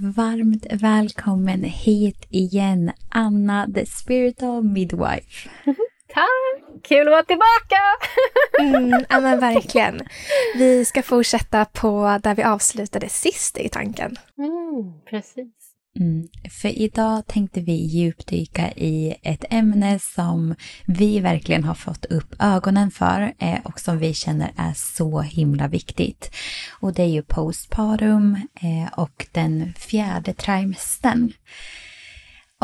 varmt välkommen hit igen, Anna the spiritual midwife. Tack! Kul att vara tillbaka! mm, ja men verkligen. Vi ska fortsätta på där vi avslutade sist i tanken. Mm, precis. Mm, för idag tänkte vi djupdyka i ett ämne som vi verkligen har fått upp ögonen för eh, och som vi känner är så himla viktigt. Och det är ju postpartum eh, och den fjärde trimestern.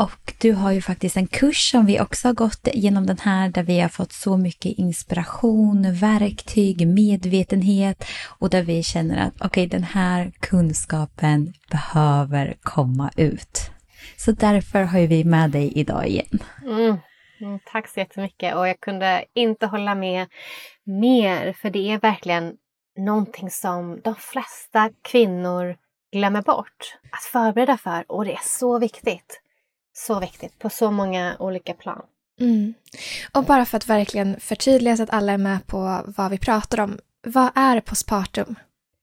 Och du har ju faktiskt en kurs som vi också har gått genom den här där vi har fått så mycket inspiration, verktyg, medvetenhet och där vi känner att okej, okay, den här kunskapen behöver komma ut. Så därför har vi med dig idag igen. Mm. Mm, tack så jättemycket och jag kunde inte hålla med mer för det är verkligen någonting som de flesta kvinnor glömmer bort att förbereda för och det är så viktigt. Så viktigt på så många olika plan. Mm. Och bara för att verkligen förtydliga så att alla är med på vad vi pratar om. Vad är postpartum?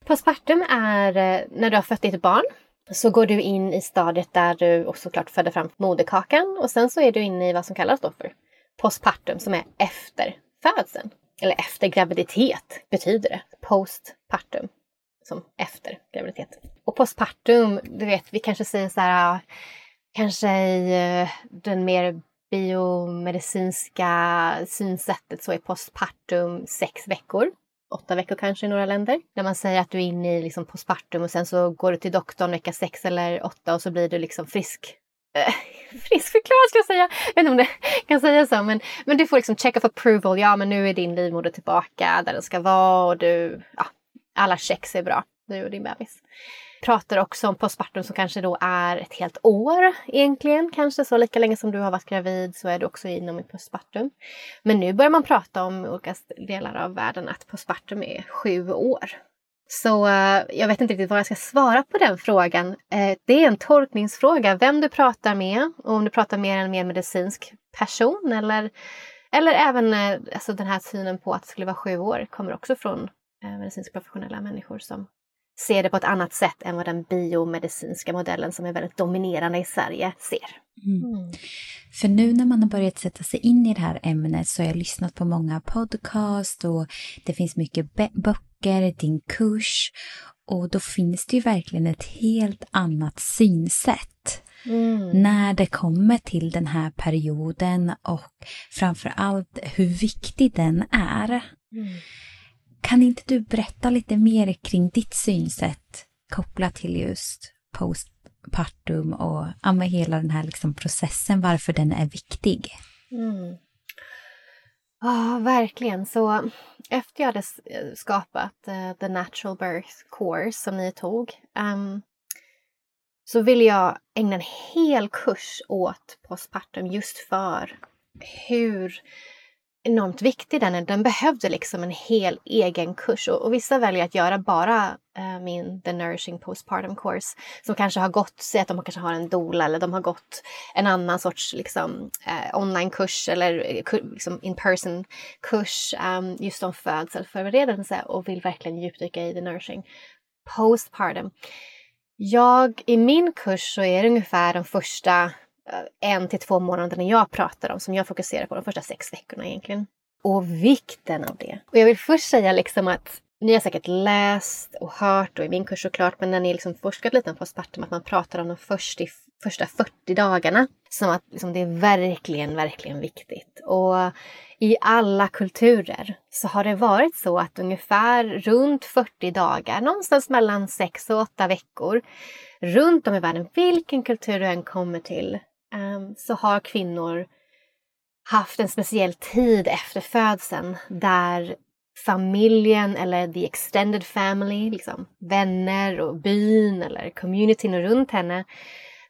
Postpartum är eh, när du har fött ditt barn så går du in i stadiet där du också såklart föder fram moderkakan och sen så är du inne i vad som kallas då för postpartum som är efter födseln. Eller efter graviditet betyder det. Postpartum. Som efter graviditet. Och postpartum, du vet vi kanske säger så här kanske i eh, den mer biomedicinska synsättet så är postpartum sex veckor. Åtta veckor kanske i några länder. När man säger att du är inne i liksom postpartum och sen så går du till doktorn vecka sex eller åtta och så blir du liksom frisk. Eh, Friskförklarad ska jag säga. Jag vet inte om det kan säga så men, men du får liksom check of approval. Ja men nu är din livmoder tillbaka där den ska vara och du, ja, alla checks är bra. Du och din bebis pratar också om postpartum som kanske då är ett helt år egentligen. Kanske så lika länge som du har varit gravid så är du också inom ett postpartum. Men nu börjar man prata om i olika delar av världen att postpartum är sju år. Så eh, jag vet inte riktigt vad jag ska svara på den frågan. Eh, det är en tolkningsfråga, vem du pratar med och om du pratar med en mer medicinsk person eller, eller även eh, alltså den här synen på att det skulle vara sju år kommer också från medicinskt professionella människor som ser det på ett annat sätt än vad den biomedicinska modellen som är väldigt dominerande i Sverige ser. Mm. Mm. För nu när man har börjat sätta sig in i det här ämnet så har jag lyssnat på många podcast och det finns mycket böcker, din kurs och då finns det ju verkligen ett helt annat synsätt. Mm. När det kommer till den här perioden och framför allt hur viktig den är. Mm. Kan inte du berätta lite mer kring ditt synsätt kopplat till just postpartum och ja, med hela den här liksom processen, varför den är viktig? Mm. Ja, verkligen. Så efter jag hade skapat uh, The Natural Birth Course som ni tog um, så ville jag ägna en hel kurs åt postpartum just för hur enormt viktig den. Den behövde liksom en hel egen kurs och, och vissa väljer att göra bara äh, min The Nourishing Postpartum Course som kanske har gått, säg att de kanske har en doula eller de har gått en annan sorts liksom, eh, äh, onlinekurs eller eh, liksom in person kurs um, just om födselförberedelse och vill verkligen djupdyka i The Nourishing Postpartum. Jag, i min kurs så är det ungefär de första Eh, en till två månaderna jag pratar om, som jag fokuserar på de första sex veckorna egentligen. Och vikten av det. Och jag vill först säga liksom att ni har säkert läst och hört och i min kurs såklart, men när ni liksom forskat lite om postpartum, att man pratar om de första, första 40 dagarna. Som att liksom, det är verkligen, verkligen viktigt. Och i alla kulturer så har det varit så att ungefär runt 40 dagar, någonstans mellan 6 och 8 veckor, runt om i världen, vilken kultur du än kommer till, Ehm, så har kvinnor haft en speciell tid efter födseln där familjen eller the extended family, liksom vänner och byn eller communityn runt henne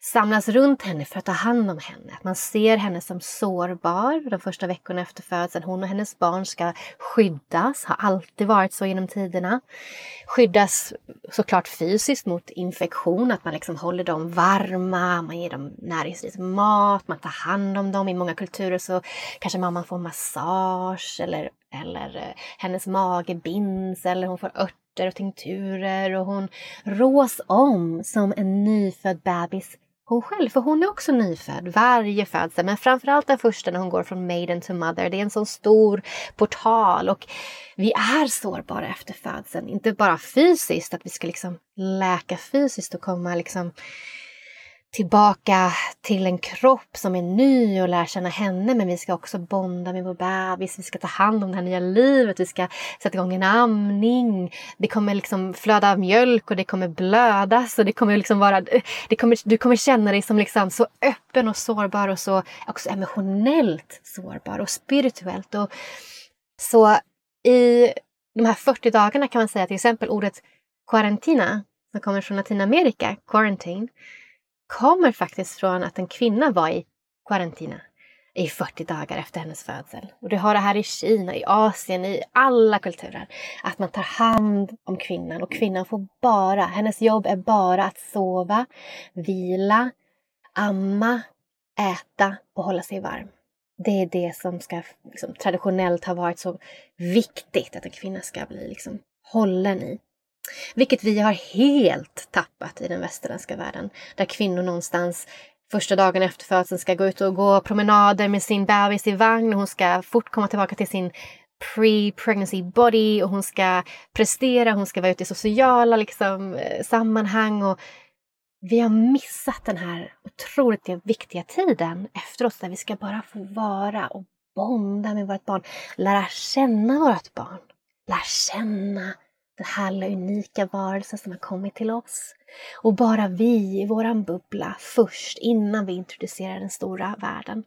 samlas runt henne för att ta hand om henne. Man ser henne som sårbar de första veckorna efter födseln. Hon och hennes barn ska skyddas, har alltid varit så genom tiderna. Skyddas såklart fysiskt mot infektion, att man liksom håller dem varma, man ger dem näringsrik mat, man tar hand om dem. I många kulturer så kanske mamman får massage eller, eller eh, hennes mage binds eller hon får örter och tinkturer och hon rås om som en nyfödd bebis hon själv, för hon är också nyfödd varje födsel, men framförallt den första när hon går från maiden to mother. Det är en sån stor portal och vi är sårbara efter födseln. Inte bara fysiskt, att vi ska liksom läka fysiskt och komma liksom tillbaka till en kropp som är ny och lär känna henne. Men vi ska också bonda med vår bebis, vi ska ta hand om det här nya livet, vi ska sätta igång en amning. Det kommer liksom flöda mjölk och det kommer blödas och det kommer liksom vara... Det kommer, du kommer känna dig som liksom så öppen och sårbar och så också emotionellt sårbar och spirituellt. Och så i de här 40 dagarna kan man säga till exempel ordet quarantina som kommer från Latinamerika, quarantine, kommer faktiskt från att en kvinna var i karantäna i 40 dagar efter hennes födsel. Och du har det här i Kina, i Asien, i alla kulturer. Att man tar hand om kvinnan och kvinnan får bara, hennes jobb är bara att sova, vila, amma, äta och hålla sig varm. Det är det som ska liksom, traditionellt ha varit så viktigt att en kvinna ska bli liksom, hållen i. Vilket vi har helt tappat i den västerländska världen. Där kvinnor någonstans första dagen efter födseln ska gå ut och gå promenader med sin bebis i vagn. Hon ska fort komma tillbaka till sin pre-pregnancy body och hon ska prestera, hon ska vara ute i sociala liksom, eh, sammanhang. Och vi har missat den här otroligt viktiga tiden efter oss där vi ska bara få vara och bonda med vårt barn. Lära känna vårt barn. Lära känna den härliga unika varelser som har kommit till oss. Och bara vi i våran bubbla först innan vi introducerar den stora världen.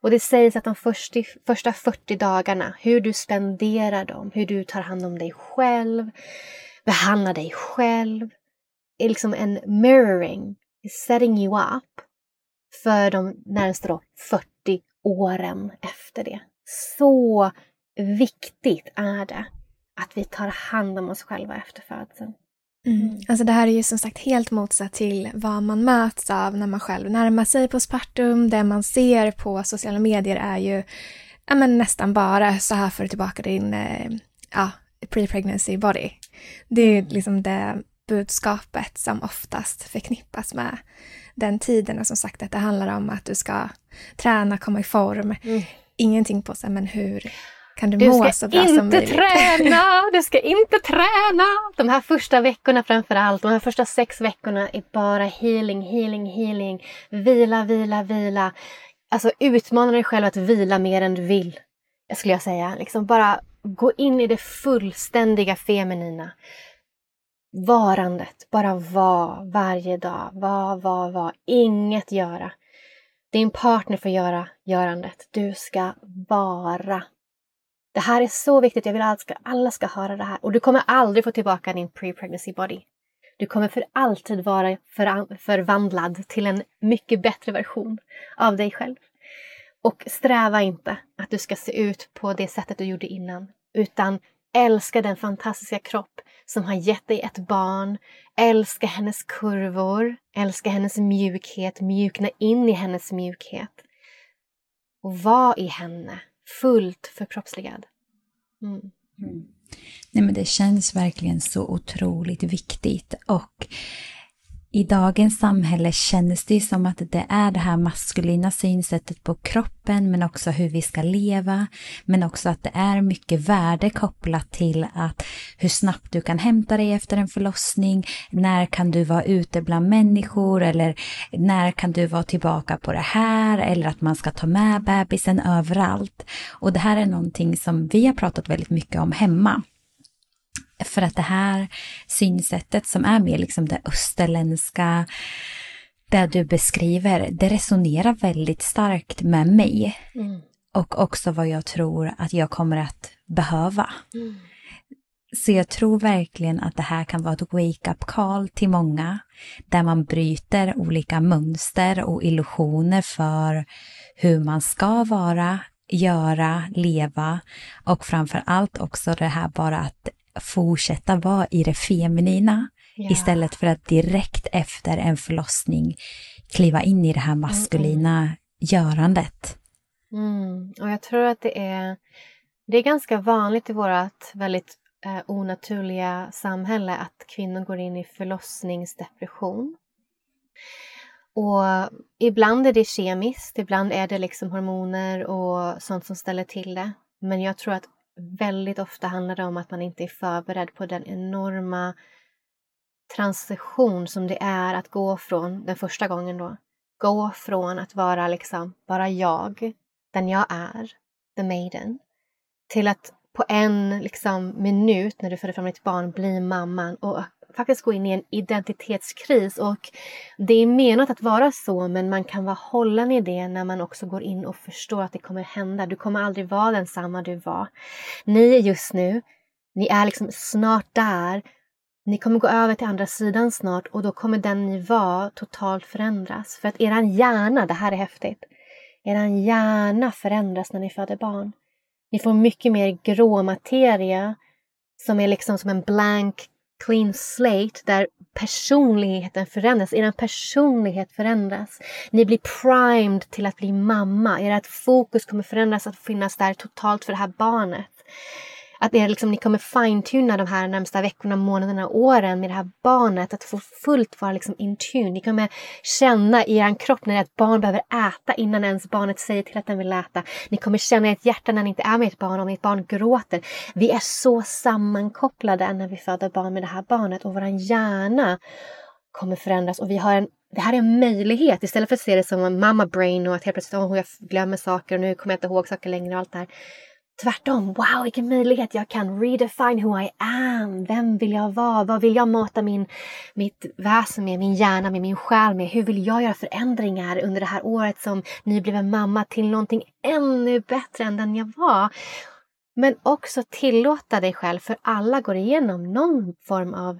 Och det sägs att de första 40 dagarna, hur du spenderar dem, hur du tar hand om dig själv, behandlar dig själv, är liksom en mirroring, setting you up för de närmaste 40 åren efter det. Så viktigt är det att vi tar hand om oss själva efter födseln. Mm. Alltså det här är ju som sagt helt motsatt till vad man möts av när man själv närmar sig postpartum. Det man ser på sociala medier är ju ja, men nästan bara så här får du tillbaka din eh, ja, pre-pregnancy body. Det är liksom det budskapet som oftast förknippas med den tiden och som sagt att det handlar om att du ska träna, komma i form. Mm. Ingenting på sig men hur kan du, du må så bra som möjligt. Du ska inte träna! Du ska inte träna! De här första veckorna framför allt, de här första sex veckorna är bara healing, healing, healing. Vila, vila, vila. Alltså utmana dig själv att vila mer än du vill. Skulle jag säga. Liksom bara gå in i det fullständiga feminina. Varandet. Bara var varje dag. Var, var, var. Inget göra. Din partner får göra görandet. Du ska vara. Det här är så viktigt, jag vill att alla ska höra det här. Och du kommer aldrig få tillbaka din pre-pregnancy body. Du kommer för alltid vara förvandlad till en mycket bättre version av dig själv. Och sträva inte att du ska se ut på det sättet du gjorde innan. Utan älska den fantastiska kropp som har gett dig ett barn. Älska hennes kurvor, älska hennes mjukhet, mjukna in i hennes mjukhet. Och var i henne fullt förkroppsligad. Mm. Mm. Nej, men det känns verkligen så otroligt viktigt och i dagens samhälle känns det som att det är det här maskulina synsättet på kroppen men också hur vi ska leva. Men också att det är mycket värde kopplat till att hur snabbt du kan hämta dig efter en förlossning. När kan du vara ute bland människor eller när kan du vara tillbaka på det här eller att man ska ta med bebisen överallt. Och det här är någonting som vi har pratat väldigt mycket om hemma. För att det här synsättet som är mer liksom det österländska, det du beskriver, det resonerar väldigt starkt med mig. Mm. Och också vad jag tror att jag kommer att behöva. Mm. Så jag tror verkligen att det här kan vara ett wake-up call till många, där man bryter olika mönster och illusioner för hur man ska vara, göra, leva och framför allt också det här bara att fortsätta vara i det feminina ja. istället för att direkt efter en förlossning kliva in i det här maskulina mm. görandet. Mm. Och jag tror att det är, det är ganska vanligt i vårt väldigt eh, onaturliga samhälle att kvinnor går in i förlossningsdepression. Och ibland är det kemiskt, ibland är det liksom hormoner och sånt som ställer till det. Men jag tror att väldigt ofta handlar det om att man inte är förberedd på den enorma transition som det är att gå från, den första gången då, gå från att vara liksom bara jag, den jag är, the maiden, till att på en liksom, minut när du föder fram ditt barn bli mamman och faktiskt gå in i en identitetskris. Och det är menat att vara så, men man kan vara hållen i det när man också går in och förstår att det kommer hända. Du kommer aldrig vara densamma du var. Ni just nu, ni är liksom snart där. Ni kommer gå över till andra sidan snart och då kommer den ni var totalt förändras. För att eran hjärna, det här är häftigt, eran hjärna förändras när ni föder barn. Ni får mycket mer grå materia som är liksom som en blank clean slate där personligheten förändras. Er personlighet förändras. Ni blir primed till att bli mamma. Ert fokus kommer förändras att finnas där totalt för det här barnet att er, liksom, ni kommer fine-tuna de här närmsta veckorna, månaderna, åren med det här barnet. Att få fullt vara liksom in tune. Ni kommer känna i er kropp när ett barn behöver äta innan ens barnet säger till att den vill äta. Ni kommer känna i ert hjärta när ni inte är med ert barn, om ert barn gråter. Vi är så sammankopplade när vi föder barn med det här barnet och vår hjärna kommer förändras och vi har en det här är en möjlighet istället för att se det som en mamma brain och att helt plötsligt oh, jag glömmer saker och nu kommer jag inte ihåg saker längre och allt det här. Tvärtom, wow vilken möjlighet jag kan redefine who I am. Vem vill jag vara? Vad vill jag mata min, mitt väsen med, min hjärna med, min själ med? Hur vill jag göra förändringar under det här året som nybliven mamma till någonting ännu bättre än den jag var? Men också tillåta dig själv, för alla går igenom någon form av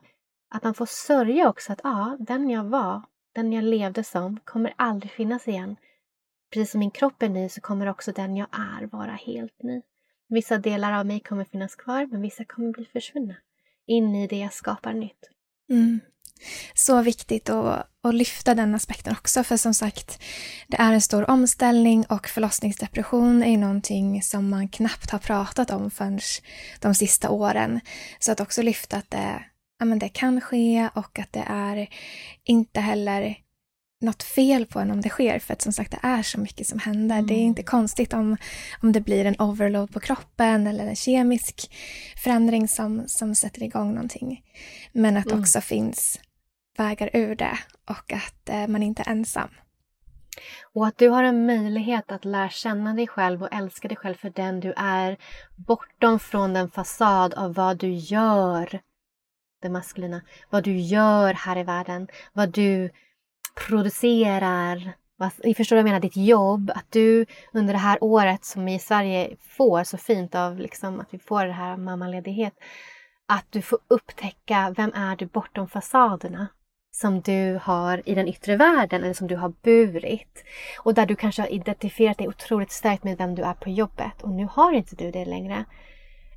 att man får sörja också att ja, den jag var, den jag levde som, kommer aldrig finnas igen. Precis som min kropp är ny så kommer också den jag är vara helt ny. Vissa delar av mig kommer finnas kvar, men vissa kommer bli försvunna. In i det jag skapar nytt. Mm. Så viktigt att, att lyfta den aspekten också, för som sagt, det är en stor omställning och förlossningsdepression är någonting som man knappt har pratat om förrän de sista åren. Så att också lyfta att det, ja, men det kan ske och att det är inte heller något fel på en om det sker för att som sagt det är så mycket som händer. Mm. Det är inte konstigt om, om det blir en overload på kroppen eller en kemisk förändring som, som sätter igång någonting. Men att mm. också finns vägar ur det och att eh, man inte är ensam. Och att du har en möjlighet att lära känna dig själv och älska dig själv för den du är bortom från den fasad av vad du gör, det maskulina, vad du gör här i världen, vad du producerar, ni förstår vad jag menar, ditt jobb, att du under det här året som vi i Sverige får så fint av liksom, att vi får det här mammaledighet, att du får upptäcka vem är du bortom fasaderna som du har i den yttre världen eller som du har burit. Och där du kanske har identifierat dig otroligt starkt med vem du är på jobbet och nu har inte du det längre.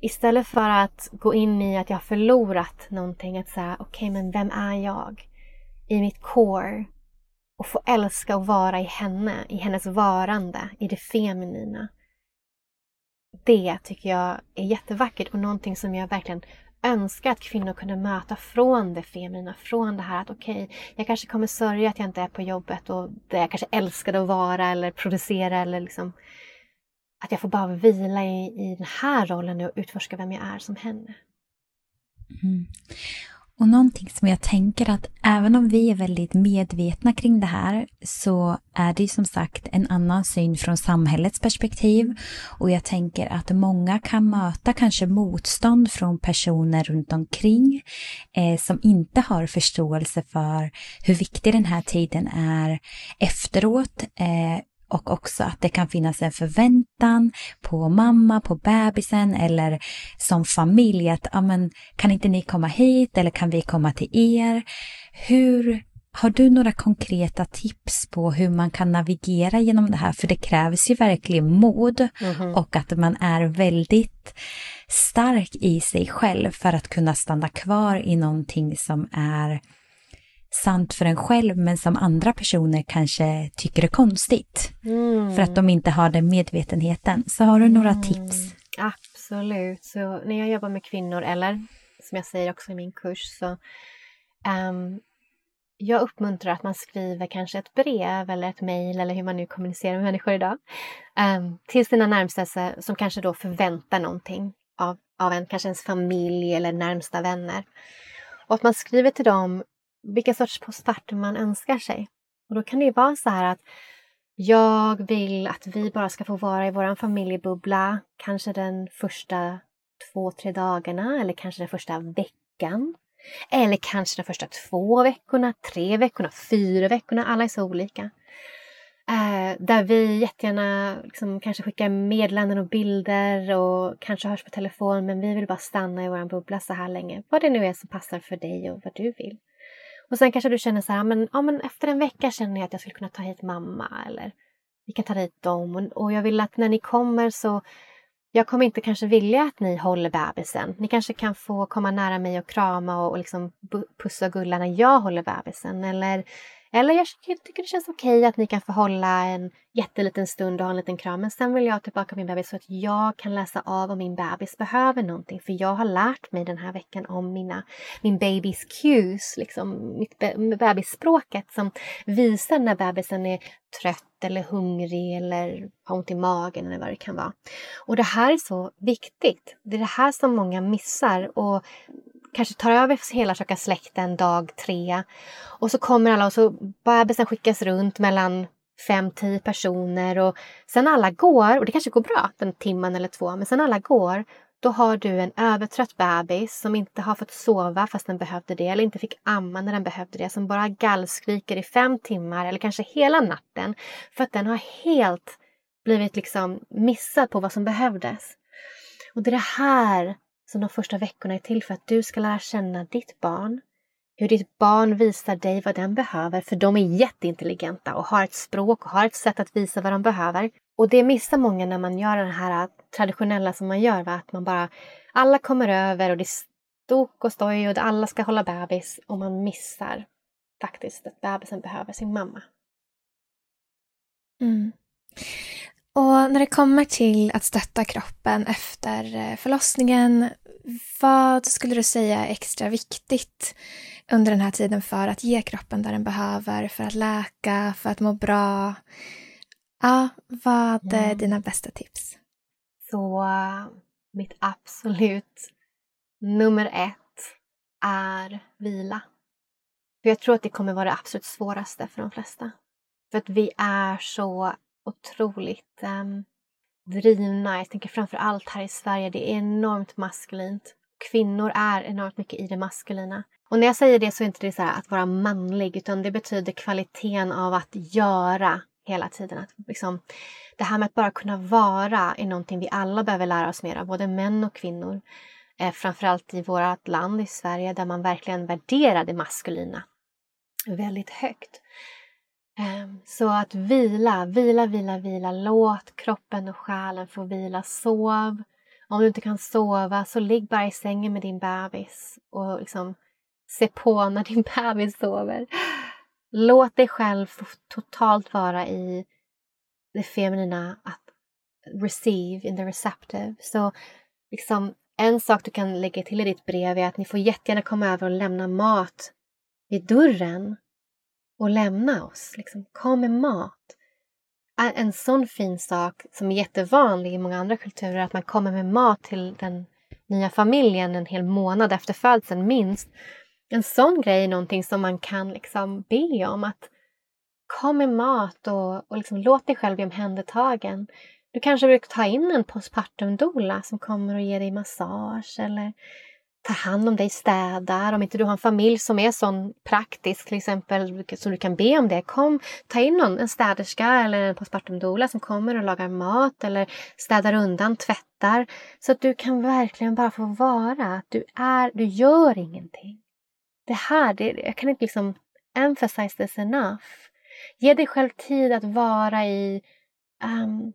Istället för att gå in i att jag har förlorat någonting, att säga okej okay, men vem är jag? I mitt core, och få älska och vara i henne, i hennes varande, i det feminina. Det tycker jag är jättevackert och någonting som jag verkligen önskar att kvinnor kunde möta från det feminina, från det här att okej, okay, jag kanske kommer sörja att jag inte är på jobbet och där jag kanske älskade att vara eller producera eller liksom att jag får bara vila i, i den här rollen och utforska vem jag är som henne. Mm. Och någonting som jag tänker att även om vi är väldigt medvetna kring det här så är det som sagt en annan syn från samhällets perspektiv. Och jag tänker att många kan möta kanske motstånd från personer runt omkring eh, som inte har förståelse för hur viktig den här tiden är efteråt. Eh, och också att det kan finnas en förväntan på mamma, på bebisen eller som familj att men, kan inte ni komma hit eller kan vi komma till er? Hur har du några konkreta tips på hur man kan navigera genom det här? För det krävs ju verkligen mod mm -hmm. och att man är väldigt stark i sig själv för att kunna stanna kvar i någonting som är sant för en själv men som andra personer kanske tycker är konstigt. Mm. För att de inte har den medvetenheten. Så har du några mm. tips? absolut. Så när jag jobbar med kvinnor, eller som jag säger också i min kurs, så um, jag uppmuntrar att man skriver kanske ett brev eller ett mejl eller hur man nu kommunicerar med människor idag um, till sina närmsta som kanske då förväntar någonting av, av en, kanske ens familj eller närmsta vänner. Och att man skriver till dem vilka sorts postpartum man önskar sig. Och då kan det ju vara så här att jag vill att vi bara ska få vara i vår familjebubbla, kanske den första två, tre dagarna eller kanske den första veckan. Eller kanske de första två veckorna, tre veckorna, fyra veckorna. Alla är så olika. Eh, där vi jättegärna liksom, kanske skickar meddelanden och bilder och kanske hörs på telefon men vi vill bara stanna i vår bubbla så här länge. Vad det nu är som passar för dig och vad du vill. Och sen kanske du känner så här, men, ja, men efter en vecka känner jag att jag skulle kunna ta hit mamma eller vi kan ta hit dem och, och jag vill att när ni kommer så jag kommer inte kanske vilja att ni håller bebisen. Ni kanske kan få komma nära mig och krama och, och liksom pussa och gulla när jag håller bebisen. Eller eller jag tycker det känns okej att ni kan få hålla en jätteliten stund och ha en liten kram. Men sen vill jag ha tillbaka min bebis så att jag kan läsa av om min bebis behöver någonting. För jag har lärt mig den här veckan om mina, min babys cues, liksom mitt bebisspråket som visar när bebisen är trött eller hungrig eller har ont i magen eller vad det kan vara. Och det här är så viktigt. Det är det här som många missar. Och kanske tar över hela Tjocka släkten dag tre. Och så kommer alla och så bebisen skickas runt mellan fem, tio personer och sen alla går, och det kanske går bra den timmen eller två, men sen alla går, då har du en övertrött bebis som inte har fått sova fast den behövde det eller inte fick amma när den behövde det, som bara gallskriker i fem timmar eller kanske hela natten för att den har helt blivit liksom missad på vad som behövdes. Och det är det här som de första veckorna är till för att du ska lära känna ditt barn. Hur ditt barn visar dig vad den behöver, för de är jätteintelligenta och har ett språk och har ett sätt att visa vad de behöver. Och det missar många när man gör det här äh, traditionella som man gör, va? att man bara alla kommer över och det är stok och stoj och alla ska hålla bebis och man missar faktiskt att bebisen behöver sin mamma. Mm. Och när det kommer till att stötta kroppen efter eh, förlossningen, vad skulle du säga är extra viktigt under den här tiden för att ge kroppen det den behöver, för att läka, för att må bra? Ja, vad är mm. dina bästa tips? Så mitt absolut nummer ett är vila. För jag tror att det kommer vara det absolut svåraste för de flesta. För att vi är så otroligt um, drivna. Jag tänker framför allt här i Sverige, det är enormt maskulint. Kvinnor är enormt mycket i det maskulina. Och när jag säger det så är inte det så att vara manlig utan det betyder kvaliteten av att göra hela tiden. Att liksom, det här med att bara kunna vara är någonting vi alla behöver lära oss mer av, både män och kvinnor. Eh, framförallt i vårt land, i Sverige, där man verkligen värderar det maskulina väldigt högt. Ehm, så att vila, vila, vila, vila. Låt kroppen och själen få vila. Sov. Om du inte kan sova så ligg bara i sängen med din bebis och liksom se på när din bebis sover. Låt dig själv få totalt vara i det feminina, att receive in the receptive. Så liksom, en sak du kan lägga till i ditt brev är att ni får jättegärna komma över och lämna mat vid dörren och lämna oss. Liksom, kom med mat. En sån fin sak som är jättevanlig i många andra kulturer att man kommer med mat till den nya familjen en hel månad efter födseln minst. En sån grej är någonting som man kan liksom be om. att Kom med mat och, och liksom låt dig själv bli omhändertagen. Du kanske vill ta in en postpartum doula som kommer och ger dig massage eller ta hand om dig, städar. Om inte du har en familj som är sån praktisk till exempel, som du kan be om det. Kom, ta in någon, en städerska eller en postpartum som kommer och lagar mat eller städar undan, tvättar. Så att du kan verkligen bara få vara. Du, är, du gör ingenting. Det här, det, jag kan inte liksom emphasize this enough. Ge dig själv tid att vara i um,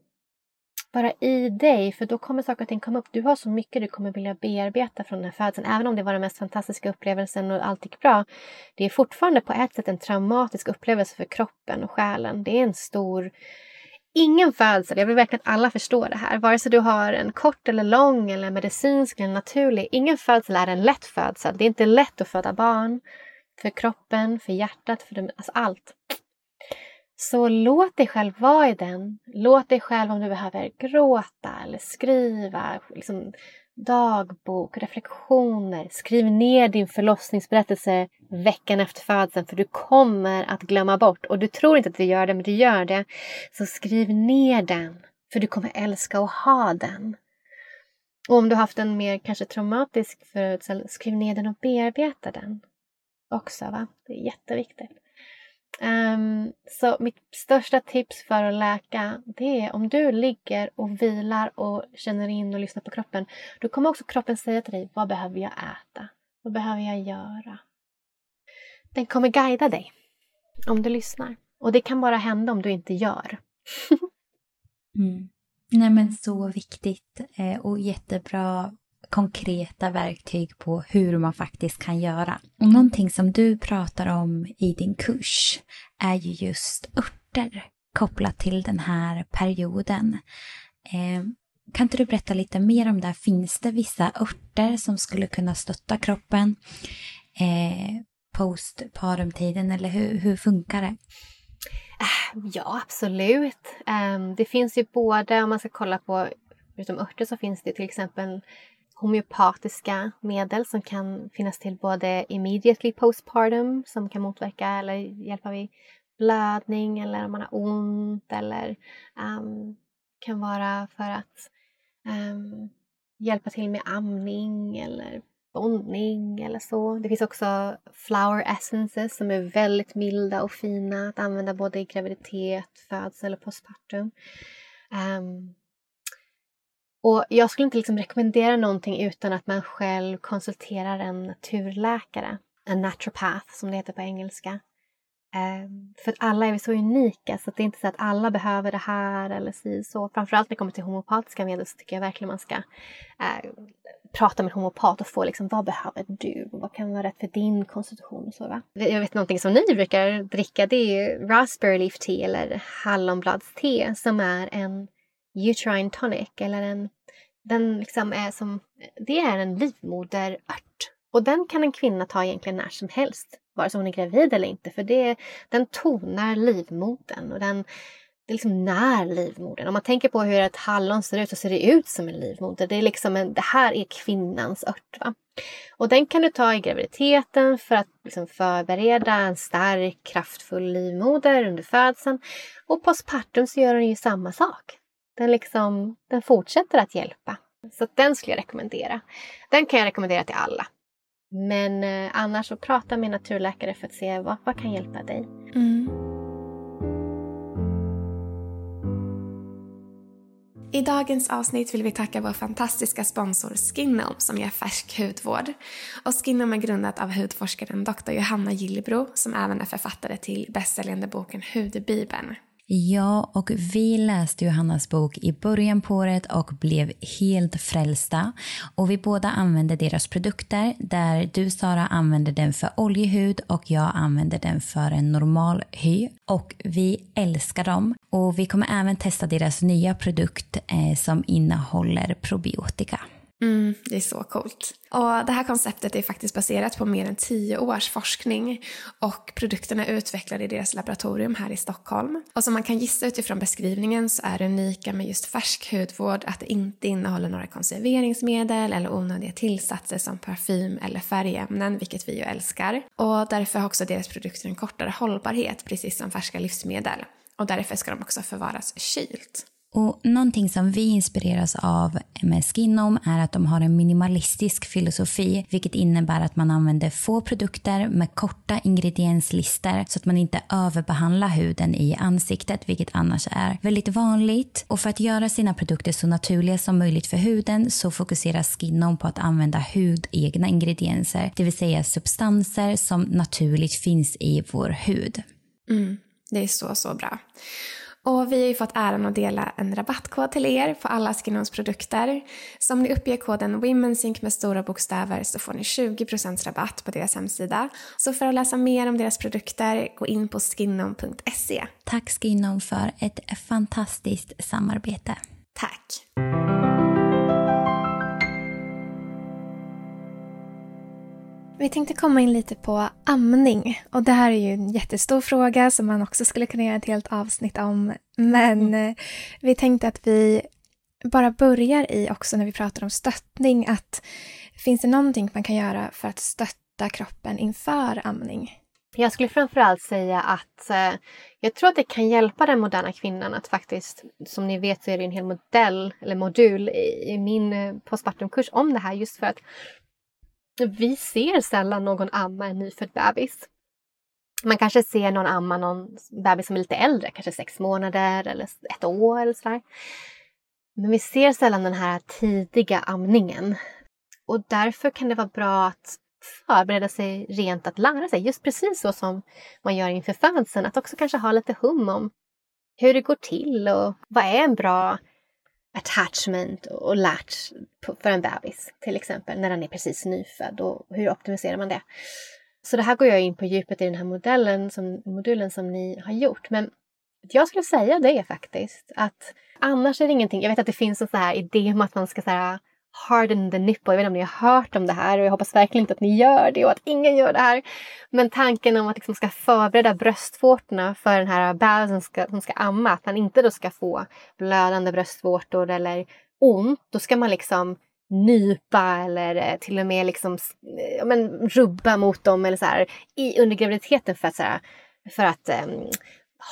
vara i dig, för då kommer saker och ting komma upp. Du har så mycket du kommer vilja bearbeta från den här födseln. Även om det var den mest fantastiska upplevelsen och allt gick bra. Det är fortfarande på ett sätt en traumatisk upplevelse för kroppen och själen. Det är en stor ingen födsel, jag vill verkligen att alla förstår det här, vare sig du har en kort eller lång eller medicinsk eller naturlig, ingen födsel är en lätt födsel. Det är inte lätt att föda barn. För kroppen, för hjärtat, för alltså allt. Så låt dig själv vara i den. Låt dig själv om du behöver gråta eller skriva, liksom dagbok, reflektioner. Skriv ner din förlossningsberättelse veckan efter födseln för du kommer att glömma bort. Och du tror inte att du gör det, men du gör det. Så skriv ner den, för du kommer älska att ha den. Och om du haft en mer kanske traumatisk födsel, skriv ner den och bearbeta den också. Va? Det är jätteviktigt. Um, så mitt största tips för att läka det är om du ligger och vilar och känner in och lyssnar på kroppen. Då kommer också kroppen säga till dig, vad behöver jag äta? Vad behöver jag göra? Den kommer guida dig om du lyssnar. Och det kan bara hända om du inte gör. mm. Nej men så viktigt eh, och jättebra konkreta verktyg på hur man faktiskt kan göra. Och någonting som du pratar om i din kurs är ju just örter kopplat till den här perioden. Eh, kan inte du berätta lite mer om det? Finns det vissa örter som skulle kunna stötta kroppen eh, postparumtiden eller hur, hur funkar det? Ah, ja, absolut. Ehm, det finns ju både, om man ska kolla på, förutom örter så finns det till exempel homeopatiska medel som kan finnas till både immediately postpartum som kan motverka eller hjälpa vid blödning eller om man har ont eller um, kan vara för att um, hjälpa till med amning eller bondning eller så. Det finns också flower essences som är väldigt milda och fina att använda både i graviditet, födsel och postpartum. Um, och jag skulle inte liksom rekommendera någonting utan att man själv konsulterar en naturläkare. En naturopath som det heter på engelska. Ehm, för att alla är vi så unika så det är inte så att alla behöver det här eller si så. Framförallt när det kommer till homopatiska medel så tycker jag verkligen man ska eh, prata med en homopat och få liksom vad behöver du? Vad kan vara rätt för din konstitution? Och så, va? Jag vet någonting som ni brukar dricka det är raspberry leaf tea eller hallonbladste som är en uterine tonic eller en den liksom är som, det är en livmoderört. Och den kan en kvinna ta egentligen när som helst, vare sig hon är gravid eller inte. För det, den tonar livmodern och den det liksom när livmodern. Om man tänker på hur ett hallon ser ut så ser det ut som en livmoder. Det, är liksom en, det här är kvinnans ört. Va? Och den kan du ta i graviditeten för att liksom förbereda en stark, kraftfull livmoder under födseln. Och postpartum så gör den ju samma sak. Den, liksom, den fortsätter att hjälpa. Så den skulle jag rekommendera. Den kan jag rekommendera till alla. Men eh, annars så prata med naturläkare för att se vad, vad kan hjälpa dig. Mm. I dagens avsnitt vill vi tacka vår fantastiska sponsor Skinom som ger färsk hudvård. Och Skinom är grundat av hudforskaren Dr. Johanna Gillebro som även är författare till bästsäljande boken Hudbibeln. Ja, och vi läste Johannas bok i början på året och blev helt frälsta. Och vi båda använde deras produkter där du Sara använder den för oljehud och jag använder den för en normal hy. Och vi älskar dem. Och vi kommer även testa deras nya produkt eh, som innehåller probiotika. Mm, det är så coolt. Och det här konceptet är faktiskt baserat på mer än tio års forskning och produkterna är utvecklade i deras laboratorium här i Stockholm. Och som man kan gissa utifrån beskrivningen så är det unika med just färsk hudvård att det inte innehåller några konserveringsmedel eller onödiga tillsatser som parfym eller färgämnen, vilket vi ju älskar. Och därför har också deras produkter en kortare hållbarhet, precis som färska livsmedel. Och därför ska de också förvaras kylt. Och någonting som vi inspireras av med Skinom är att de har en minimalistisk filosofi, vilket innebär att man använder få produkter med korta ingredienslistor så att man inte överbehandlar huden i ansiktet, vilket annars är väldigt vanligt. Och för att göra sina produkter så naturliga som möjligt för huden så fokuserar Skinom på att använda hudegna ingredienser, det vill säga substanser som naturligt finns i vår hud. Mm, det är så, så bra. Och vi har ju fåt äran att dela en rabattkod till er på alla Skinons produkter. Så om ni uppger koden WomenSync med stora bokstäver så får ni 20% rabatt på deras hemsida. Så för att läsa mer om deras produkter, gå in på skinom.se. Tack Skinom för ett fantastiskt samarbete. Tack! Vi tänkte komma in lite på amning. Och det här är ju en jättestor fråga som man också skulle kunna göra ett helt avsnitt om. Men mm. Eh, vi tänkte att vi bara börjar i också när vi pratar om stöttning att finns det någonting man kan göra för att stötta kroppen inför amning? Jag skulle framförallt säga att eh, jag tror att det kan hjälpa den moderna kvinnan att faktiskt, som ni vet så är det en hel modell eller modul i, i min eh, postpartumkurs om det här just för att vi ser sällan någon amma en nyfödd bebis. Man kanske ser någon amma någon bebis som är lite äldre, kanske sex månader eller ett år eller sådär. Men vi ser sällan den här tidiga amningen. Och därför kan det vara bra att förbereda sig rent att lära sig, just precis så som man gör inför födseln. Att också kanske ha lite hum om hur det går till och vad är en bra attachment och latch för en bebis till exempel när den är precis nyfödd och hur optimiserar man det? Så det här går jag in på djupet i den här modellen som, modulen som ni har gjort. Men jag skulle säga det faktiskt att annars är det ingenting. Jag vet att det finns en sån här idé om att man ska så här, harden the nipple. Jag vet inte om ni har hört om det här och jag hoppas verkligen inte att ni gör det och att ingen gör det här. Men tanken om att liksom ska förbereda bröstvårtorna för den här bebisen som ska, som ska amma, att man inte då ska få blödande bröstvårtor eller ont, då ska man liksom nypa eller eh, till och med liksom, eh, ja, men, rubba mot dem eller så här, i, under graviditeten för att, så här, för att um,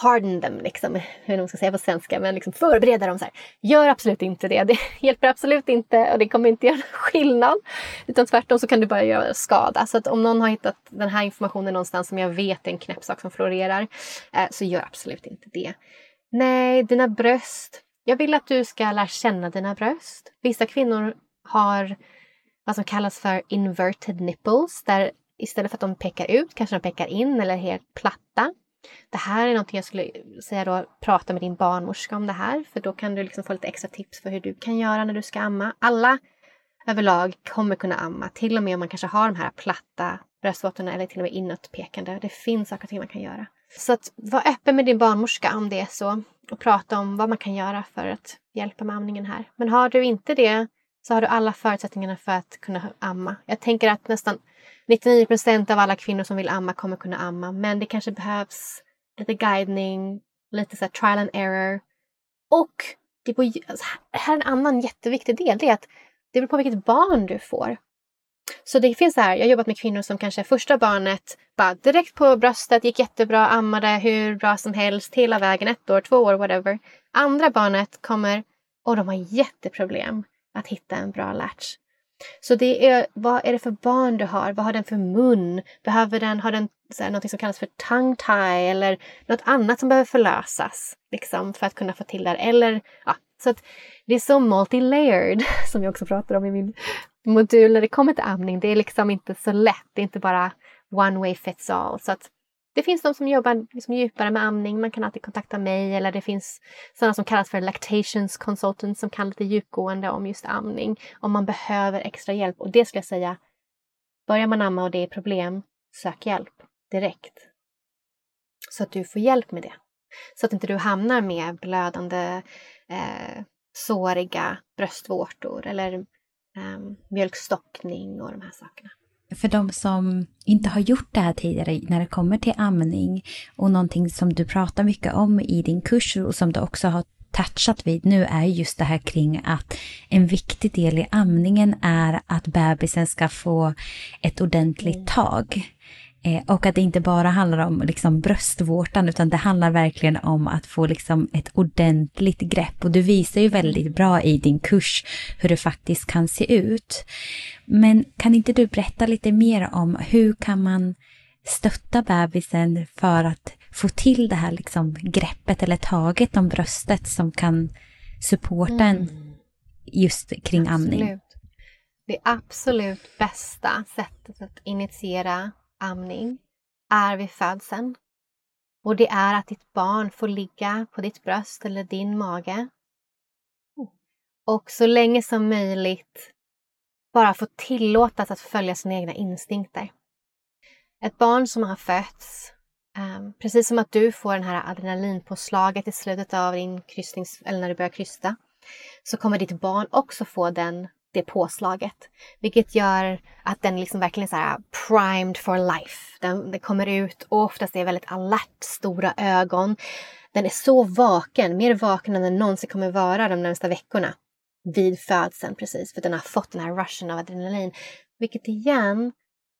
harden them, liksom, hur man ska säga på svenska, men liksom förbereda dem. Så här. Gör absolut inte det. Det hjälper absolut inte och det kommer inte göra skillnad. Utan tvärtom så kan du bara göra skada. Så att om någon har hittat den här informationen någonstans som jag vet är en knäppsak som florerar, eh, så gör absolut inte det. Nej, dina bröst. Jag vill att du ska lära känna dina bröst. Vissa kvinnor har vad som kallas för inverted nipples, där istället för att de pekar ut kanske de pekar in eller är helt platta. Det här är någonting jag skulle säga då, prata med din barnmorska om det här, för då kan du liksom få lite extra tips för hur du kan göra när du ska amma. Alla överlag kommer kunna amma, till och med om man kanske har de här platta bröstvårtorna eller till och med inåtpekande. Det finns saker och ting man kan göra. Så att var öppen med din barnmorska om det är så och prata om vad man kan göra för att hjälpa med amningen här. Men har du inte det så har du alla förutsättningarna för att kunna amma. Jag tänker att nästan 99 procent av alla kvinnor som vill amma kommer kunna amma, men det kanske behövs lite guidning, lite så trial and error. Och det på, alltså, här är en annan jätteviktig del, det är att det beror på vilket barn du får. Så det finns så här, jag har jobbat med kvinnor som kanske första barnet bara direkt på bröstet, gick jättebra, ammade hur bra som helst hela vägen, ett år, två år, whatever. Andra barnet kommer och de har jätteproblem att hitta en bra latch. Så det är, vad är det för barn du har? Vad har den för mun? Behöver den, har den så här, något som kallas för tongue tie eller något annat som behöver förlösas liksom, för att kunna få till det? Eller, ja, så att det är så multi-layered som jag också pratar om i min modul när det kommer till amning. Det är liksom inte så lätt. Det är inte bara one way fits all. Så att det finns de som jobbar liksom djupare med amning. Man kan alltid kontakta mig eller det finns sådana som kallas för lactations consultants som kan lite djupgående om just amning. Om man behöver extra hjälp. Och det skulle jag säga, börjar man amma och det är problem, sök hjälp direkt. Så att du får hjälp med det. Så att inte du hamnar med blödande, eh, såriga bröstvårtor eller eh, mjölkstockning och de här sakerna för de som inte har gjort det här tidigare när det kommer till amning och någonting som du pratar mycket om i din kurs och som du också har touchat vid nu är just det här kring att en viktig del i amningen är att bebisen ska få ett ordentligt mm. tag. Eh, och att det inte bara handlar om liksom bröstvårtan utan det handlar verkligen om att få liksom ett ordentligt grepp. Och du visar ju väldigt bra i din kurs hur det faktiskt kan se ut. Men kan inte du berätta lite mer om hur kan man stötta bebisen för att få till det här liksom greppet eller taget om bröstet som kan supporta en mm. just kring absolut. amning? Det absolut bästa sättet att initiera amning är vid födseln. Och det är att ditt barn får ligga på ditt bröst eller din mage. Och så länge som möjligt bara få tillåtas att följa sina egna instinkter. Ett barn som har fötts, ehm, precis som att du får det här adrenalinpåslaget i slutet av din kryssnings, eller när du börjar krysta, så kommer ditt barn också få den, det påslaget. Vilket gör att den liksom verkligen är så här primed for life. Den, den kommer ut och oftast är väldigt alert, stora ögon. Den är så vaken, mer vaken än den någonsin kommer vara de närmsta veckorna vid födseln precis, för den har fått den här rushen av adrenalin. Vilket igen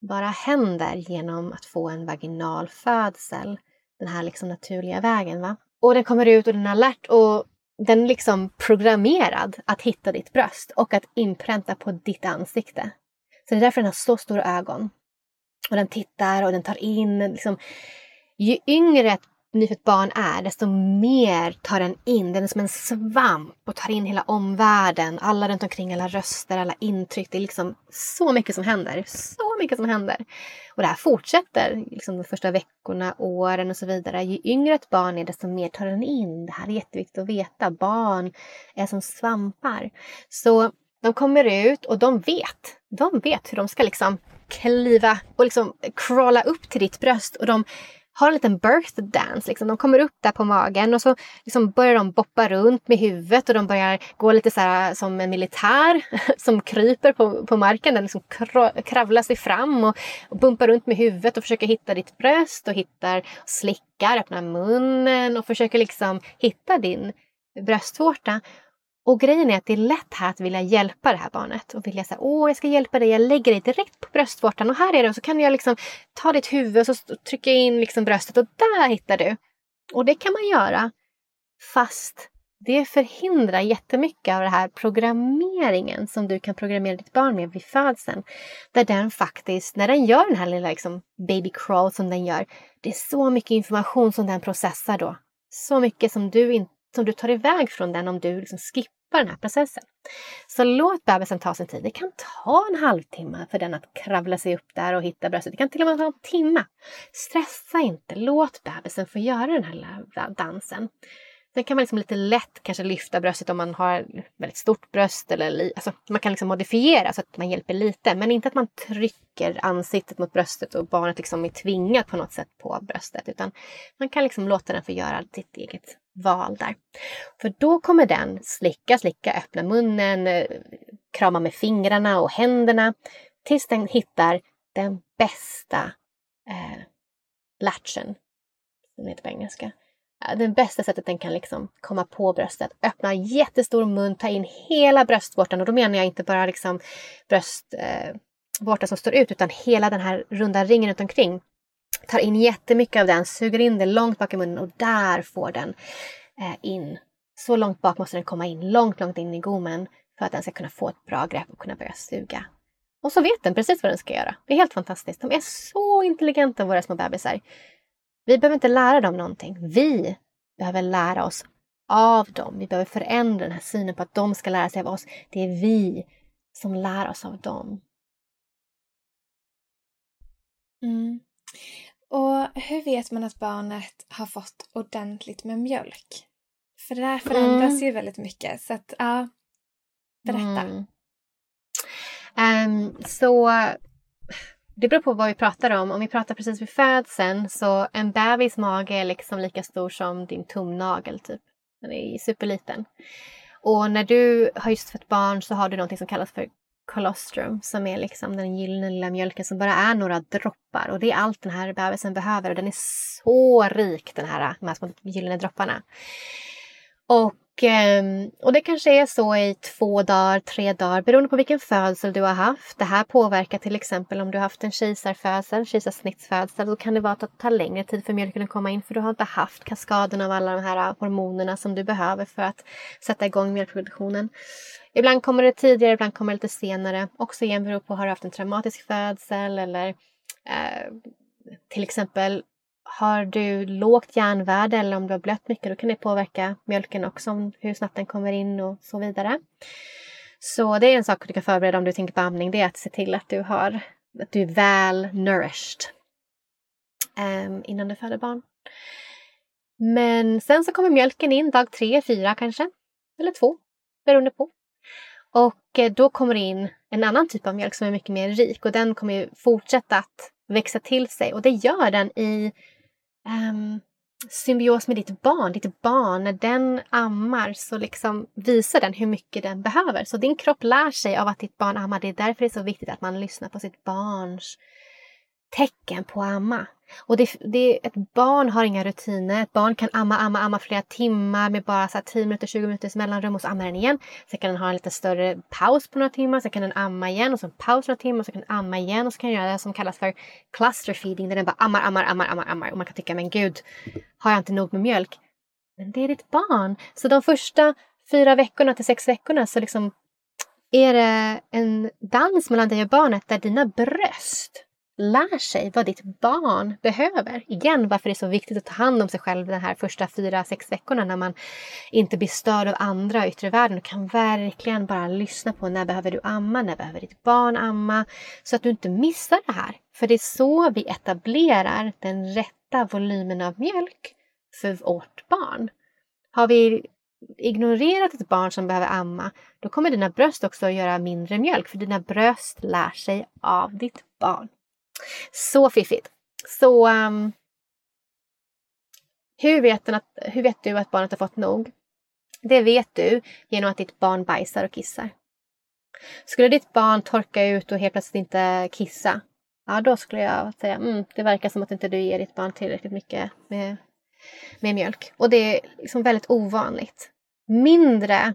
bara händer genom att få en vaginal födsel. Den här liksom naturliga vägen. va? Och den kommer ut och den är alert och den är liksom programmerad att hitta ditt bröst och att inpränta på ditt ansikte. Så det är därför den har så stora ögon. Och den tittar och den tar in. Liksom, ju yngre ett nyfött barn är, desto mer tar den in. Den är som en svamp och tar in hela omvärlden, alla runt omkring, alla röster, alla intryck. Det är liksom så mycket som händer. Så mycket som händer. Och det här fortsätter liksom de första veckorna, åren och så vidare. Ju yngre ett barn är, desto mer tar den in. Det här är jätteviktigt att veta. Barn är som svampar. Så de kommer ut och de vet. De vet hur de ska liksom kliva och liksom crawla upp till ditt bröst. Och de har en liten birth dance. Liksom. De kommer upp där på magen och så liksom börjar de boppa runt med huvudet och de börjar gå lite så här, som en militär som kryper på, på marken. Den liksom kravlar sig fram och, och bumpar runt med huvudet och försöker hitta ditt bröst och hittar, slickar, öppnar munnen och försöker liksom hitta din bröstvårta. Och grejen är att det är lätt här att vilja hjälpa det här barnet och vilja säga åh jag ska hjälpa dig, jag lägger dig direkt på bröstvårtan och här är det och så kan jag liksom ta ditt huvud och så trycka in liksom bröstet och där hittar du. Och det kan man göra fast det förhindrar jättemycket av den här programmeringen som du kan programmera ditt barn med vid födseln. Där den faktiskt, när den gör den här lilla liksom baby crawl som den gör, det är så mycket information som den processar då. Så mycket som du inte som du tar iväg från den om du liksom skippar den här processen. Så låt bebisen ta sin tid. Det kan ta en halvtimme för den att kravla sig upp där och hitta bröstet. Det kan till och med ta en timme. Stressa inte. Låt bebisen få göra den här dansen. Sen kan man liksom lite lätt kanske lyfta bröstet om man har väldigt stort bröst. Eller, alltså, man kan liksom modifiera så att man hjälper lite. Men inte att man trycker ansiktet mot bröstet och barnet liksom är tvingat på något sätt på bröstet. Utan man kan liksom låta den få göra sitt eget val där. För då kommer den slicka, slicka, öppna munnen, eh, krama med fingrarna och händerna tills den hittar den bästa eh, latchen, som heter på engelska. Eh, det bästa sättet den kan liksom komma på bröstet. Öppna jättestor mun, ta in hela bröstvårtan och då menar jag inte bara liksom bröstvårtan eh, som står ut utan hela den här runda ringen runt omkring tar in jättemycket av den, suger in det långt bak i munnen och där får den eh, in. Så långt bak måste den komma in, långt, långt in i gommen för att den ska kunna få ett bra grepp och kunna börja suga. Och så vet den precis vad den ska göra. Det är helt fantastiskt. De är så intelligenta våra små bebisar. Vi behöver inte lära dem någonting. Vi behöver lära oss av dem. Vi behöver förändra den här synen på att de ska lära sig av oss. Det är vi som lär oss av dem. Mm. Och hur vet man att barnet har fått ordentligt med mjölk? För det där förändras mm. ju väldigt mycket. Så att, ja, berätta. Mm. Um, så det beror på vad vi pratar om. Om vi pratar precis vid födseln så en bebis mage är liksom lika stor som din tumnagel typ. Den är superliten. Och när du har just fött barn så har du något som kallas för colostrum som är liksom den gyllene lilla mjölken som bara är några droppar och det är allt den här bebisen behöver och den är så rik den här, de här små gyllene dropparna. Och Ehm, och det kanske är så i två dagar, tre dagar beroende på vilken födsel du har haft. Det här påverkar till exempel om du har haft en kejsarfödsel, kejsarsnittsfödsel. Då kan det vara att det tar längre tid för mjölken att komma in för du har inte haft kaskaden av alla de här hormonerna som du behöver för att sätta igång mjölkproduktionen. Ibland kommer det tidigare, ibland kommer det lite senare. Också igen beror på, har du haft en traumatisk födsel eller eh, till exempel har du lågt järnvärde eller om du har blött mycket då kan det påverka mjölken också, hur snabbt den kommer in och så vidare. Så det är en sak du kan förbereda om du tänker på amning, det är att se till att du, har, att du är väl nourished um, innan du föder barn. Men sen så kommer mjölken in dag tre, fyra kanske. Eller två, beroende på. Och eh, då kommer det in en annan typ av mjölk som är mycket mer rik och den kommer ju fortsätta att växa till sig och det gör den i um, symbios med ditt barn. Ditt barn, när den ammar så liksom visar den hur mycket den behöver. Så din kropp lär sig av att ditt barn ammar. Det är därför det är så viktigt att man lyssnar på sitt barns tecken på att amma. Och det, det, ett barn har inga rutiner. Ett barn kan amma, amma, amma flera timmar med bara så 10 minuter, 20 minuters mellanrum och så ammar den igen. Sen kan den ha en lite större paus på några timmar, sen kan den amma igen och sen paus några timmar och så kan den amma igen och så kan den göra det som kallas för cluster feeding där den bara ammar, ammar, ammar, ammar, ammar och man kan tycka men gud, har jag inte nog med mjölk? Men det är ditt barn. Så de första fyra veckorna till sex veckorna så liksom är det en dans mellan dig och barnet där dina bröst lär sig vad ditt barn behöver. Igen, varför det är så viktigt att ta hand om sig själv de här första fyra, sex veckorna när man inte blir störd av andra yttre världen Du kan verkligen bara lyssna på när behöver du amma, när behöver ditt barn amma, så att du inte missar det här. För det är så vi etablerar den rätta volymen av mjölk för vårt barn. Har vi ignorerat ett barn som behöver amma, då kommer dina bröst också att göra mindre mjölk, för dina bröst lär sig av ditt barn. Så fiffigt! Så um, hur, vet att, hur vet du att barnet har fått nog? Det vet du genom att ditt barn bajsar och kissar. Skulle ditt barn torka ut och helt plötsligt inte kissa, ja då skulle jag säga mm, det verkar som att inte du ger ditt barn tillräckligt mycket med, med mjölk. Och det är liksom väldigt ovanligt. Mindre,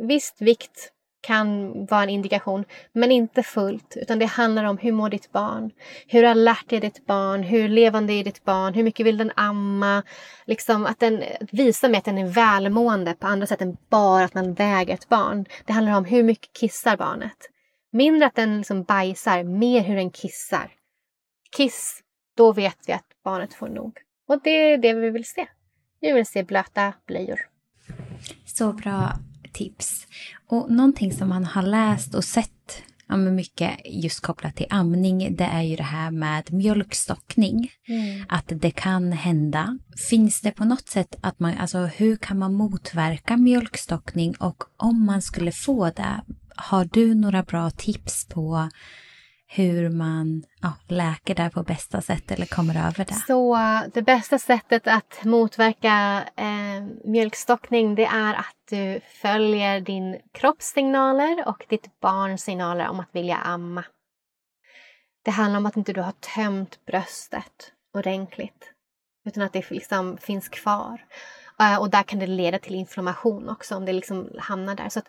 visst vikt kan vara en indikation, men inte fullt. Utan det handlar om hur mår ditt barn? Hur alert är ditt barn? Hur levande är ditt barn? Hur mycket vill den amma? Liksom att den visar mig att den är välmående på andra sätt än bara att man väger ett barn. Det handlar om hur mycket kissar barnet. Mindre att den liksom bajsar, mer hur den kissar. Kiss, då vet vi att barnet får nog. Och det är det vi vill se. Vi vill se blöta blöjor. Så bra tips. Och någonting som man har läst och sett ja, mycket just kopplat till amning, det är ju det här med mjölkstockning. Mm. Att det kan hända. Finns det på något sätt att man, alltså hur kan man motverka mjölkstockning och om man skulle få det, har du några bra tips på hur man ja, läker det på bästa sätt eller kommer över det? Så det bästa sättet att motverka eh, mjölkstockning det är att du följer din kroppssignaler och ditt barns signaler om att vilja amma. Det handlar om att inte du har tömt bröstet ordentligt utan att det liksom finns kvar. Uh, och där kan det leda till inflammation också om det liksom hamnar där. Så att,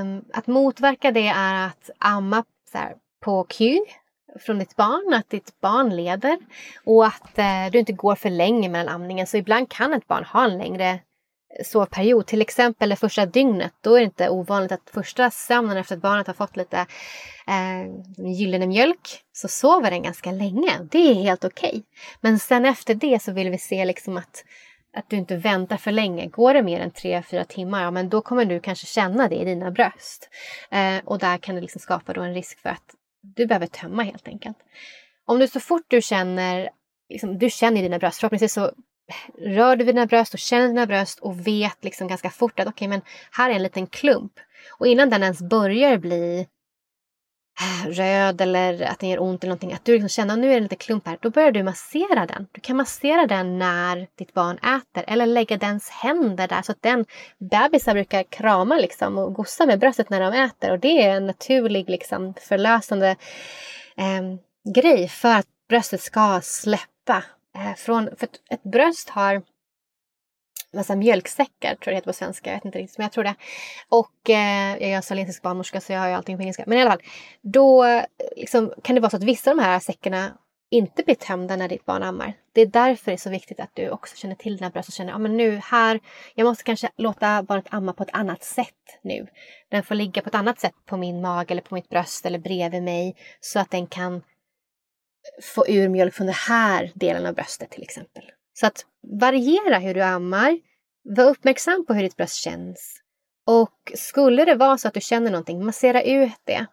um, att motverka det är att amma så här, på Q från ditt barn, att ditt barn leder och att eh, du inte går för länge mellan amningen. Så ibland kan ett barn ha en längre sovperiod, till exempel det första dygnet. Då är det inte ovanligt att första sömnen efter att barnet har fått lite eh, gyllene mjölk så sover den ganska länge. Det är helt okej. Okay. Men sen efter det så vill vi se liksom att att du inte väntar för länge. Går det mer än 3-4 timmar, ja men då kommer du kanske känna det i dina bröst. Eh, och där kan det liksom skapa då en risk för att du behöver tömma helt enkelt. Om du så fort du känner, liksom, du känner dina bröst, förhoppningsvis så rör du vid dina bröst och känner dina bröst och vet liksom ganska fort att okej okay, men här är en liten klump. Och innan den ens börjar bli Äh, röd eller att den gör ont eller någonting, att du liksom känner att nu är det en liten klump här, då börjar du massera den. Du kan massera den när ditt barn äter eller lägga dens händer där så att den, bebisar brukar krama liksom och gossa med bröstet när de äter och det är en naturlig liksom förlösande eh, grej för att bröstet ska släppa. Eh, från, för ett bröst har massa mjölksäckar, tror jag det heter på svenska. Jag vet inte riktigt, men jag tror det. Och eh, jag är alltså australiensisk barnmorska så jag har ju allting på engelska. Men i alla fall, då liksom, kan det vara så att vissa av de här säckarna inte blir tömda när ditt barn ammar. Det är därför det är så viktigt att du också känner till dina bröst och känner, ja men nu här, jag måste kanske låta barnet amma på ett annat sätt nu. Den får ligga på ett annat sätt på min mage eller på mitt bröst eller bredvid mig så att den kan få ur mjölk från den här delen av bröstet till exempel. Så att variera hur du ammar. Var uppmärksam på hur ditt bröst känns. Och skulle det vara så att du känner någonting, massera ut det.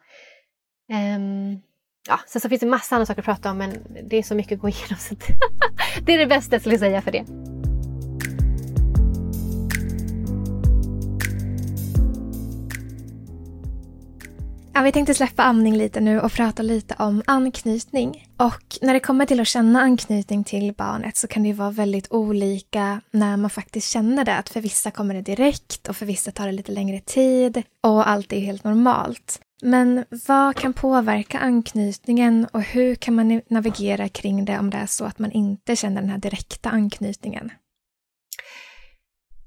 Um, ja, sen så finns det massa andra saker att prata om men det är så mycket att gå igenom. Så det är det bästa jag skulle säga för det. Ja, vi tänkte släppa amning lite nu och prata lite om anknytning. Och när det kommer till att känna anknytning till barnet så kan det ju vara väldigt olika när man faktiskt känner det. Att för vissa kommer det direkt och för vissa tar det lite längre tid och allt är helt normalt. Men vad kan påverka anknytningen och hur kan man navigera kring det om det är så att man inte känner den här direkta anknytningen?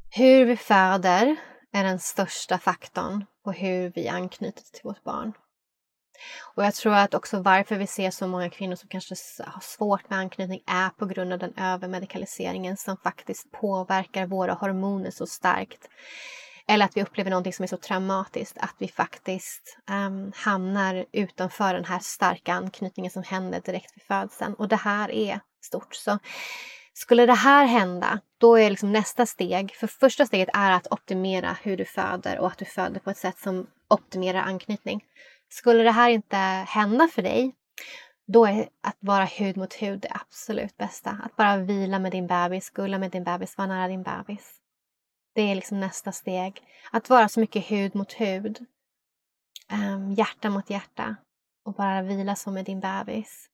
Hur vi föder är den största faktorn på hur vi anknyter till vårt barn. Och jag tror att också varför vi ser så många kvinnor som kanske har svårt med anknytning är på grund av den övermedikaliseringen som faktiskt påverkar våra hormoner så starkt. Eller att vi upplever någonting som är så traumatiskt att vi faktiskt um, hamnar utanför den här starka anknytningen som händer direkt vid födseln. Och det här är stort. Så skulle det här hända, då är liksom nästa steg, för första steget är att optimera hur du föder och att du föder på ett sätt som optimerar anknytning. Skulle det här inte hända för dig, då är att vara hud mot hud det absolut bästa. Att bara vila med din bebis, gulla med din bebis, vara nära din bebis. Det är liksom nästa steg. Att vara så mycket hud mot hud. Um, hjärta mot hjärta. Och bara vila så med din bebis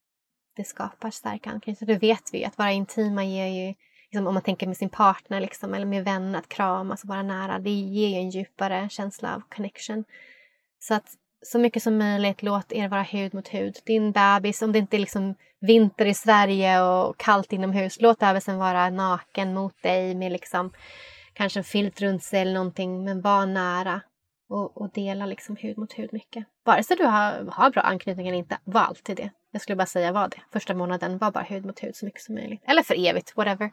det skapar stark anknytning. Det vet vi att vara intima ger ju, liksom, om man tänker med sin partner liksom, eller med vänner, att kramas och vara nära, det ger ju en djupare känsla av connection. Så att så mycket som möjligt, låt er vara hud mot hud. Din bebis, om det inte är liksom vinter i Sverige och kallt inomhus, låt bebisen vara naken mot dig med liksom kanske en filt runt sig eller någonting, men var nära och, och dela liksom hud mot hud mycket. Vare sig du har, har bra anknytning eller inte, var alltid det. Jag skulle bara säga var det. Första månaden var bara hud mot hud så mycket som möjligt. Eller för evigt, whatever.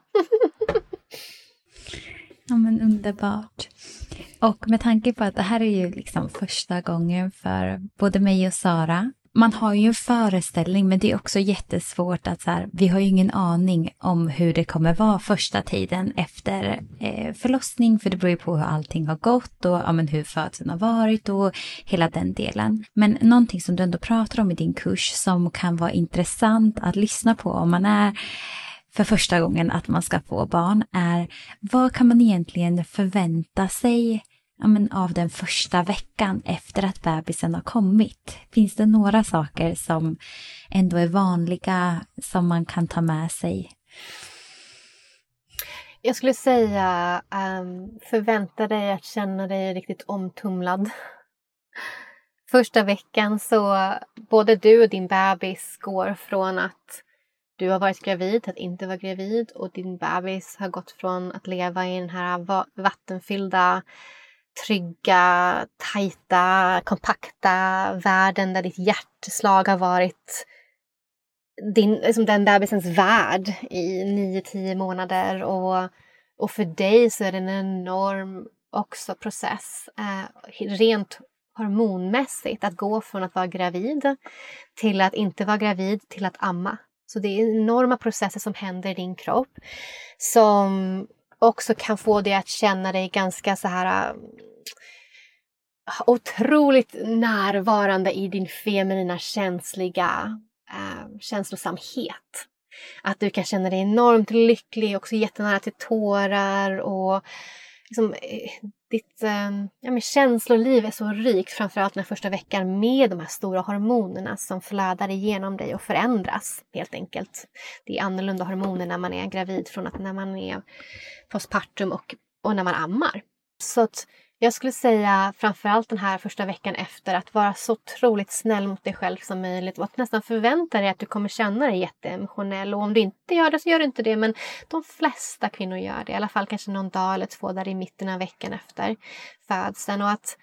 ja men underbart. Och med tanke på att det här är ju liksom första gången för både mig och Sara man har ju en föreställning men det är också jättesvårt att så här, vi har ju ingen aning om hur det kommer vara första tiden efter eh, förlossning för det beror ju på hur allting har gått och ja, men hur födseln har varit och hela den delen. Men någonting som du ändå pratar om i din kurs som kan vara intressant att lyssna på om man är för första gången att man ska få barn är vad kan man egentligen förvänta sig ja, men av den första veckan efter att bebisen har kommit? Finns det några saker som ändå är vanliga som man kan ta med sig? Jag skulle säga um, förvänta dig att känna dig riktigt omtumlad. Första veckan så både du och din bebis går från att du har varit gravid till att inte vara gravid och din bebis har gått från att leva i den här vattenfyllda trygga, tajta, kompakta världen där ditt hjärtslag har varit din, liksom den bebisens värld i nio, tio månader. Och, och för dig så är det en enorm också process, eh, rent hormonmässigt, att gå från att vara gravid till att inte vara gravid till att amma. Så det är enorma processer som händer i din kropp som också kan få dig att känna dig ganska så här äh, otroligt närvarande i din feminina känsliga äh, känslosamhet. Att du kan känna dig enormt lycklig, också jättenära till tårar och liksom, eh, ditt eh, ja, men känsloliv är så rikt, framförallt den första veckan med de här stora hormonerna som flödar igenom dig och förändras helt enkelt. Det är annorlunda hormoner när man är gravid från att när man är postpartum och, och när man ammar. Så att jag skulle säga framförallt den här första veckan efter att vara så otroligt snäll mot dig själv som möjligt och att nästan förvänta dig att du kommer känna dig jätteemotionell. Och om du inte gör det så gör du inte det, men de flesta kvinnor gör det. I alla fall kanske någon dag eller två där i mitten av veckan efter födseln. Och att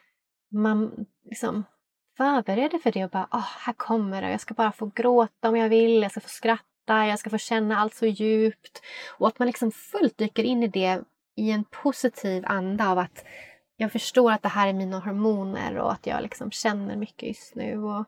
man liksom förbereder för det och bara, oh, här kommer det. Jag ska bara få gråta om jag vill, jag ska få skratta, jag ska få känna allt så djupt. Och att man liksom fullt dyker in i det i en positiv anda av att jag förstår att det här är mina hormoner och att jag liksom känner mycket just nu. Och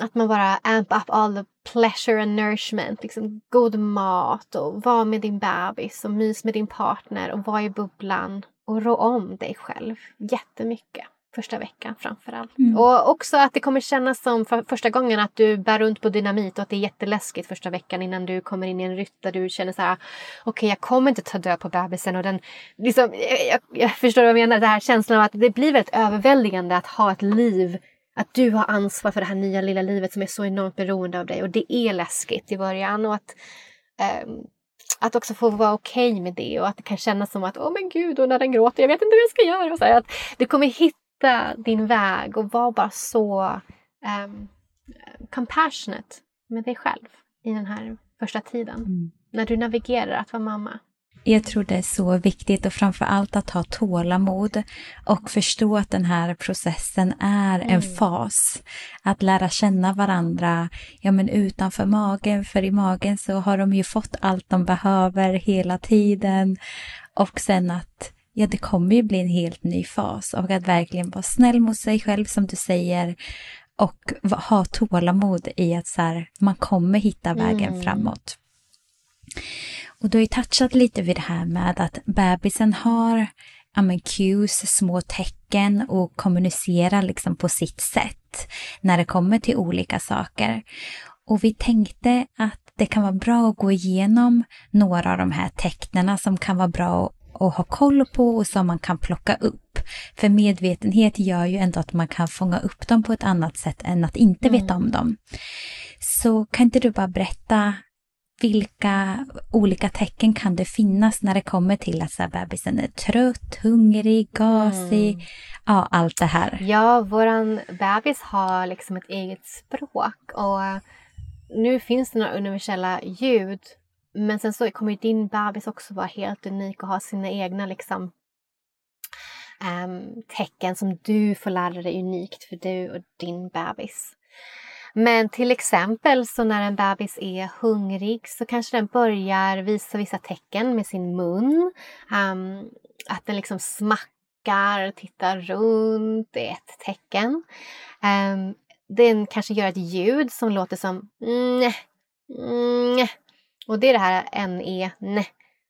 att man bara amp up all the pleasure and nourishment. Liksom god mat och var med din bebis och mys med din partner och var i bubblan och rå om dig själv jättemycket första veckan framför allt. Mm. Och också att det kommer kännas som för första gången att du bär runt på dynamit och att det är jätteläskigt första veckan innan du kommer in i en rytt där du känner så här okej okay, jag kommer inte ta död på bebisen och den liksom, jag, jag förstår vad jag menar, den här känslan av att det blir väldigt överväldigande att ha ett liv att du har ansvar för det här nya lilla livet som är så enormt beroende av dig och det är läskigt i början och att um, att också få vara okej okay med det och att det kan kännas som att åh oh, men gud och när den gråter jag vet inte hur jag ska göra. Och så här, att du kommer hitta hitta din väg och vara bara så um, compassionate med dig själv i den här första tiden. Mm. När du navigerar att vara mamma. Jag tror det är så viktigt och framför allt att ha tålamod och förstå att den här processen är mm. en fas. Att lära känna varandra, ja men utanför magen, för i magen så har de ju fått allt de behöver hela tiden. Och sen att ja det kommer ju bli en helt ny fas och att verkligen vara snäll mot sig själv som du säger och ha tålamod i att så här, man kommer hitta vägen mm. framåt. Och du har ju touchat lite vid det här med att bebisen har ja, men cues, små tecken och kommunicerar liksom på sitt sätt när det kommer till olika saker. Och vi tänkte att det kan vara bra att gå igenom några av de här tecknena som kan vara bra att ha koll på och som man kan plocka upp. För medvetenhet gör ju ändå att man kan fånga upp dem på ett annat sätt än att inte mm. veta om dem. Så kan inte du bara berätta vilka olika tecken kan det finnas när det kommer till att så här, bebisen är trött, hungrig, gasig, mm. ja allt det här. Ja, våran bebis har liksom ett eget språk och nu finns det några universella ljud men sen så kommer din bebis också vara helt unik och ha sina egna liksom, um, tecken som du får lära dig unikt för du och din bebis. Men till exempel så när en bebis är hungrig så kanske den börjar visa vissa tecken med sin mun. Um, att den liksom smackar, tittar runt, det är ett tecken. Um, den kanske gör ett ljud som låter som mm, mm, och det är det här ne, ne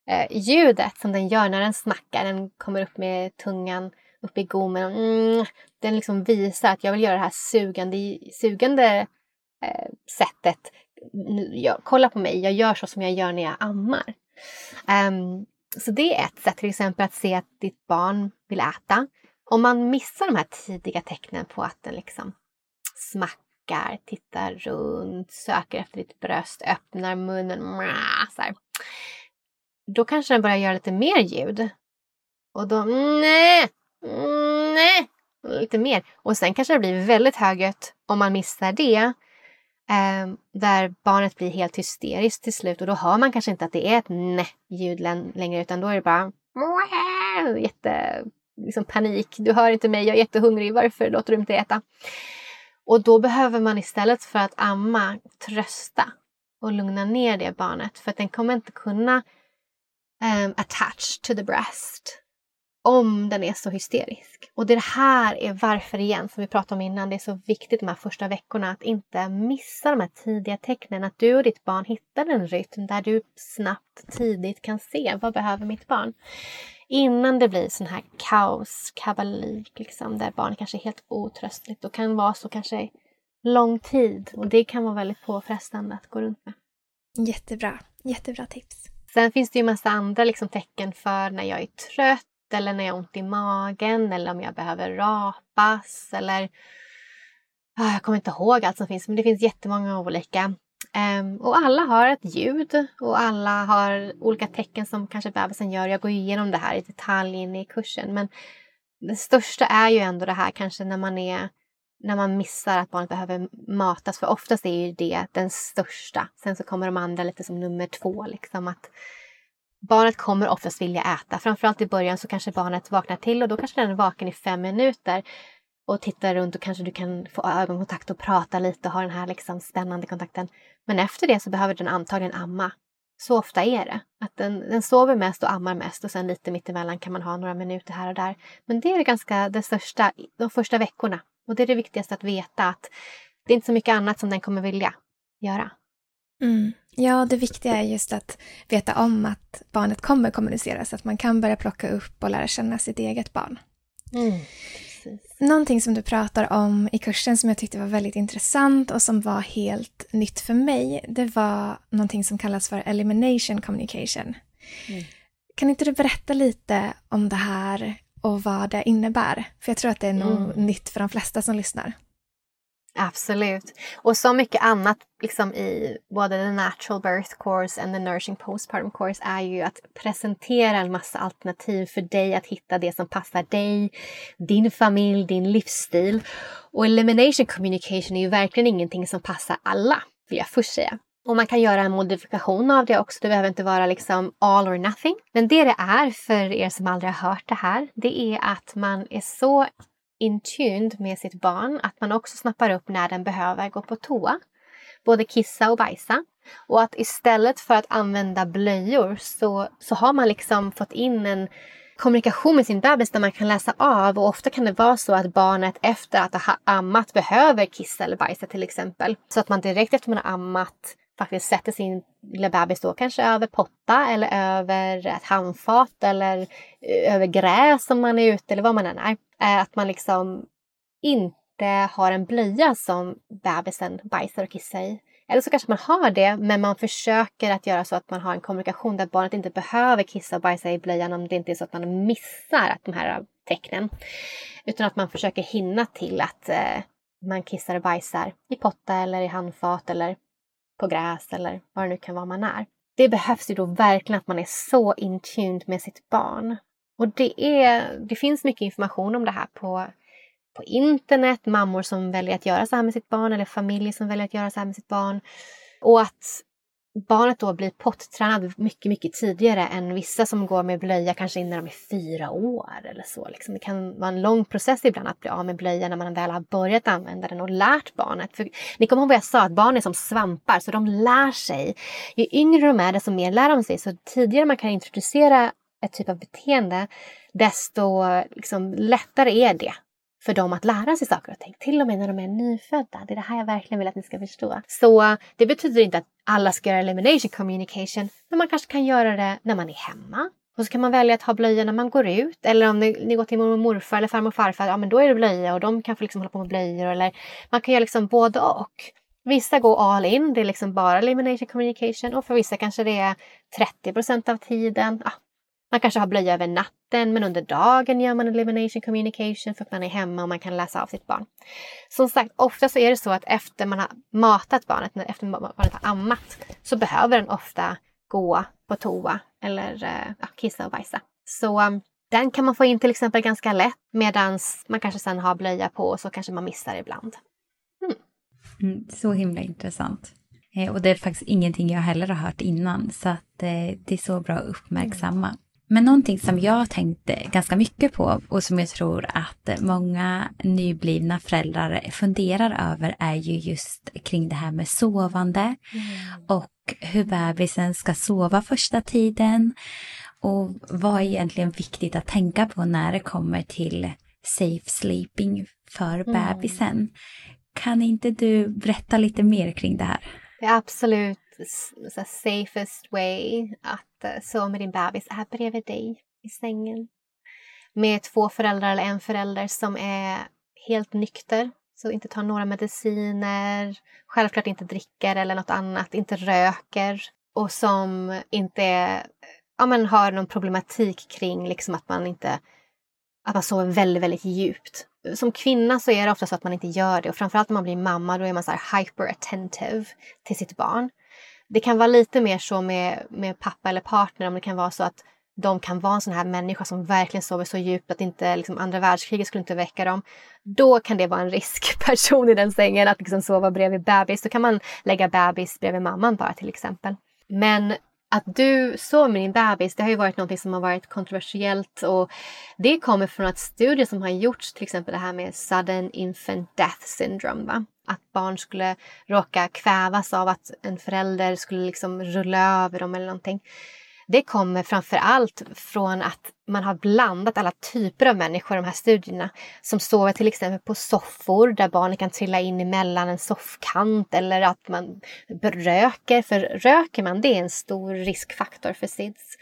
eh, ljudet som den gör när den snackar. Den kommer upp med tungan upp i gommen. Mm, den liksom visar att jag vill göra det här sugande, sugande eh, sättet. Jag, kolla på mig, jag gör så som jag gör när jag ammar. Um, så det är ett sätt till exempel att se att ditt barn vill äta. Om man missar de här tidiga tecknen på att den liksom smackar blickar, tittar runt, söker efter ditt bröst, öppnar munnen. Så här. Då kanske den börjar göra lite mer ljud. Och då nej, nej, lite mer. Och sen kanske det blir väldigt högljutt om man missar det. Eh, där barnet blir helt hysteriskt till slut och då hör man kanske inte att det är ett nej-ljud längre utan då är det bara jätte liksom panik. Du hör inte mig, jag är jättehungrig. Varför låter du inte äta? Och då behöver man istället för att amma trösta och lugna ner det barnet för att den kommer inte kunna um, attach to the breast om den är så hysterisk. Och det här är varför igen, som vi pratade om innan, det är så viktigt de här första veckorna att inte missa de här tidiga tecknen. Att du och ditt barn hittar en rytm där du snabbt, tidigt kan se vad behöver mitt barn innan det blir sån här kaos, kabalik, liksom, där barnet kanske är helt otröstligt och kan vara så kanske lång tid. Och det kan vara väldigt påfrestande att gå runt med. Jättebra, jättebra tips. Sen finns det ju massa andra liksom, tecken för när jag är trött eller när jag har ont i magen eller om jag behöver rapas eller ah, jag kommer inte ihåg allt som finns men det finns jättemånga olika. Um, och alla har ett ljud och alla har olika tecken som kanske bebisen gör. Jag går igenom det här i detalj in i kursen. Men det största är ju ändå det här kanske när man är när man missar att barnet behöver matas. För oftast är ju det den största. Sen så kommer de andra lite som nummer två. Liksom att barnet kommer oftast vilja äta. Framförallt i början så kanske barnet vaknar till och då kanske den är vaken i fem minuter och tittar runt och kanske du kan få ögonkontakt och prata lite och ha den här liksom spännande kontakten. Men efter det så behöver den antagligen amma. Så ofta är det. Att den, den sover mest och ammar mest och sen lite mittemellan kan man ha några minuter här och där. Men det är det ganska det största de första veckorna. Och det är det viktigaste att veta att det är inte så mycket annat som den kommer vilja göra. Mm. Ja, det viktiga är just att veta om att barnet kommer kommunicera så att man kan börja plocka upp och lära känna sitt eget barn. Mm. Precis. Någonting som du pratar om i kursen som jag tyckte var väldigt intressant och som var helt nytt för mig, det var någonting som kallas för elimination communication. Mm. Kan inte du berätta lite om det här och vad det innebär? För jag tror att det är nog mm. nytt för de flesta som lyssnar. Absolut. Och så mycket annat liksom i både the natural birth course and the nourishing postpartum course är ju att presentera en massa alternativ för dig att hitta det som passar dig, din familj, din livsstil. Och elimination communication är ju verkligen ingenting som passar alla, vill jag först säga. Och man kan göra en modifikation av det också. Det behöver inte vara liksom all or nothing. Men det det är för er som aldrig har hört det här, det är att man är så intuned med sitt barn att man också snappar upp när den behöver gå på toa. Både kissa och bajsa. Och att istället för att använda blöjor så, så har man liksom fått in en kommunikation med sin bebis där man kan läsa av och ofta kan det vara så att barnet efter att ha ammat behöver kissa eller bajsa till exempel. Så att man direkt efter man har ammat faktiskt sätter sin lilla bebis då kanske över potta eller över ett handfat eller eh, över gräs om man är ute eller vad man än är. Eh, att man liksom inte har en blöja som bebisen bajsar och kissar i. Eller så kanske man har det, men man försöker att göra så att man har en kommunikation där barnet inte behöver kissa och bajsa i blöjan om det inte är så att man missar de här eh, tecknen. Utan att man försöker hinna till att eh, man kissar och bajsar i potta eller i handfat eller på gräs eller vad det nu kan vara man är. Det behövs ju då verkligen att man är så intuned med sitt barn. Och det, är, det finns mycket information om det här på, på internet, mammor som väljer att göra så här med sitt barn eller familjer som väljer att göra så här med sitt barn. Och att barnet då blir pottränad mycket, mycket tidigare än vissa som går med blöja kanske innan de är fyra år eller så. Liksom. Det kan vara en lång process ibland att bli av med blöja när man väl har börjat använda den och lärt barnet. För ni kommer ihåg vad jag sa, att barn är som svampar så de lär sig. Ju yngre de är desto mer lär de sig. Så tidigare man kan introducera ett typ av beteende desto liksom, lättare är det för dem att lära sig saker och ting. Till och med när de är nyfödda. Det är det här jag verkligen vill att ni ska förstå. Så det betyder inte att alla ska göra elimination communication. Men man kanske kan göra det när man är hemma. Och så kan man välja att ha blöja när man går ut. Eller om ni, ni går till mormor och morfar eller farmor och farfar. Ja men då är det blöja och de kan få liksom hålla på med blöjor. Eller man kan göra liksom både och. Vissa går all in, det är liksom bara elimination communication och för vissa kanske det är 30% av tiden. Ja, man kanske har blöja över natten men under dagen gör man elimination communication för att man är hemma och man kan läsa av sitt barn. Som sagt, ofta så är det så att efter man har matat barnet, efter barnet har ammat, så behöver den ofta gå på toa eller eh, ja, kissa och bajsa. Så um, den kan man få in till exempel ganska lätt medan man kanske sen har blöja på och så kanske man missar ibland. Mm. Mm, så himla intressant. Eh, och det är faktiskt ingenting jag heller har hört innan så att eh, det är så bra att uppmärksamma. Mm. Men någonting som jag tänkte ganska mycket på och som jag tror att många nyblivna föräldrar funderar över är ju just kring det här med sovande mm. och hur bebisen ska sova första tiden och vad är egentligen viktigt att tänka på när det kommer till safe sleeping för mm. bebisen. Kan inte du berätta lite mer kring det här? Ja, absolut så safest way att eh, sova med din bebis är bredvid dig i sängen. Med två föräldrar eller en förälder som är helt nykter, så inte tar några mediciner, självklart inte dricker eller något annat, inte röker och som inte ja, men har någon problematik kring liksom att man inte att man sover väldigt, väldigt djupt. Som kvinna så är det ofta så att man inte gör det och framförallt när man blir mamma då är man så här hyper attentive till sitt barn. Det kan vara lite mer så med, med pappa eller partner om det kan vara så att de kan vara en sån här människa som verkligen sover så djupt att inte liksom, andra världskriget skulle inte väcka dem. Då kan det vara en riskperson i den sängen att liksom sova bredvid bebis. Då kan man lägga bebis bredvid mamman bara till exempel. Men att du sover med din bebis, det har ju varit något som har varit kontroversiellt och det kommer från att studier som har gjorts, till exempel det här med sudden infant death syndrome, va? att barn skulle råka kvävas av att en förälder skulle liksom rulla över dem eller någonting. Det kommer framför allt från att man har blandat alla typer av människor i de här studierna som sover till exempel på soffor där barnet kan trilla in emellan en soffkant eller att man röker, för röker man det är en stor riskfaktor för SIDS.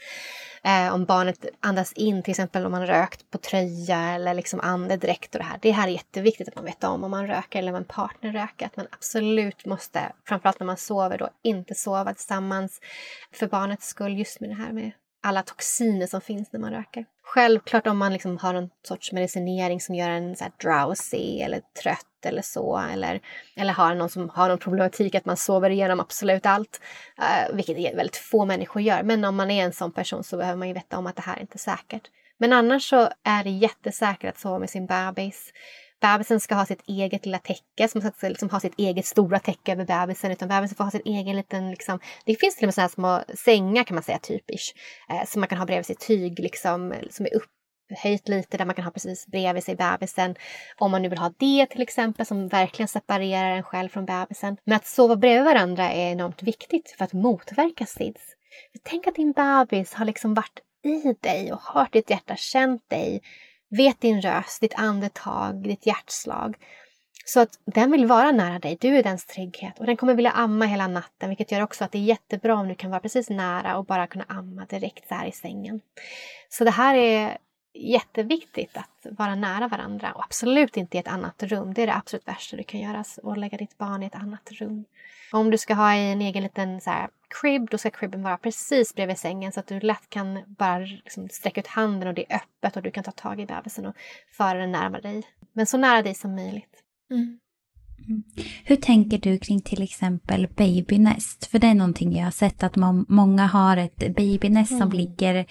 Eh, om barnet andas in, till exempel om man rökt på tröja eller liksom andedräkt och det här. Det här är jätteviktigt att man vet om om man röker eller om en partner röker. Att man absolut måste, framförallt när man sover då, inte sova tillsammans för barnets skull just med det här med alla toxiner som finns när man röker. Självklart om man liksom har någon sorts medicinering som gör en så drowsy eller trött eller så. Eller, eller har någon som har någon problematik att man sover igenom absolut allt. Uh, vilket väldigt få människor gör. Men om man är en sån person så behöver man ju veta om att det här är inte är säkert. Men annars så är det jättesäkert att sova med sin bebis. Bebisen ska ha sitt eget lilla täcke, som ska liksom ha sitt eget stora täcke över bebisen. Utan bebisen får ha sin egen liten... Liksom, det finns till och med sådana små sängar kan man säga typiskt. Eh, som man kan ha bredvid sitt tyg liksom, som är upphöjt lite där man kan ha precis bredvid sig bebisen. Om man nu vill ha det till exempel som verkligen separerar en själv från bebisen. Men att sova bredvid varandra är enormt viktigt för att motverka SIDS. Tänk att din bebis har liksom varit i dig och hört ditt hjärta, känt dig vet din röst, ditt andetag, ditt hjärtslag. Så att den vill vara nära dig, du är dens trygghet och den kommer vilja amma hela natten vilket gör också att det är jättebra om du kan vara precis nära och bara kunna amma direkt där i sängen. Så det här är jätteviktigt att vara nära varandra och absolut inte i ett annat rum. Det är det absolut värsta du kan göra, att lägga ditt barn i ett annat rum. Om du ska ha en egen liten så här, crib, då ska cribben vara precis bredvid sängen så att du lätt kan bara liksom sträcka ut handen och det är öppet och du kan ta tag i bebisen och föra den närmare dig. Men så nära dig som möjligt. Mm. Mm. Hur tänker du kring till exempel babynest? För det är någonting jag har sett att många har ett babynest mm. som ligger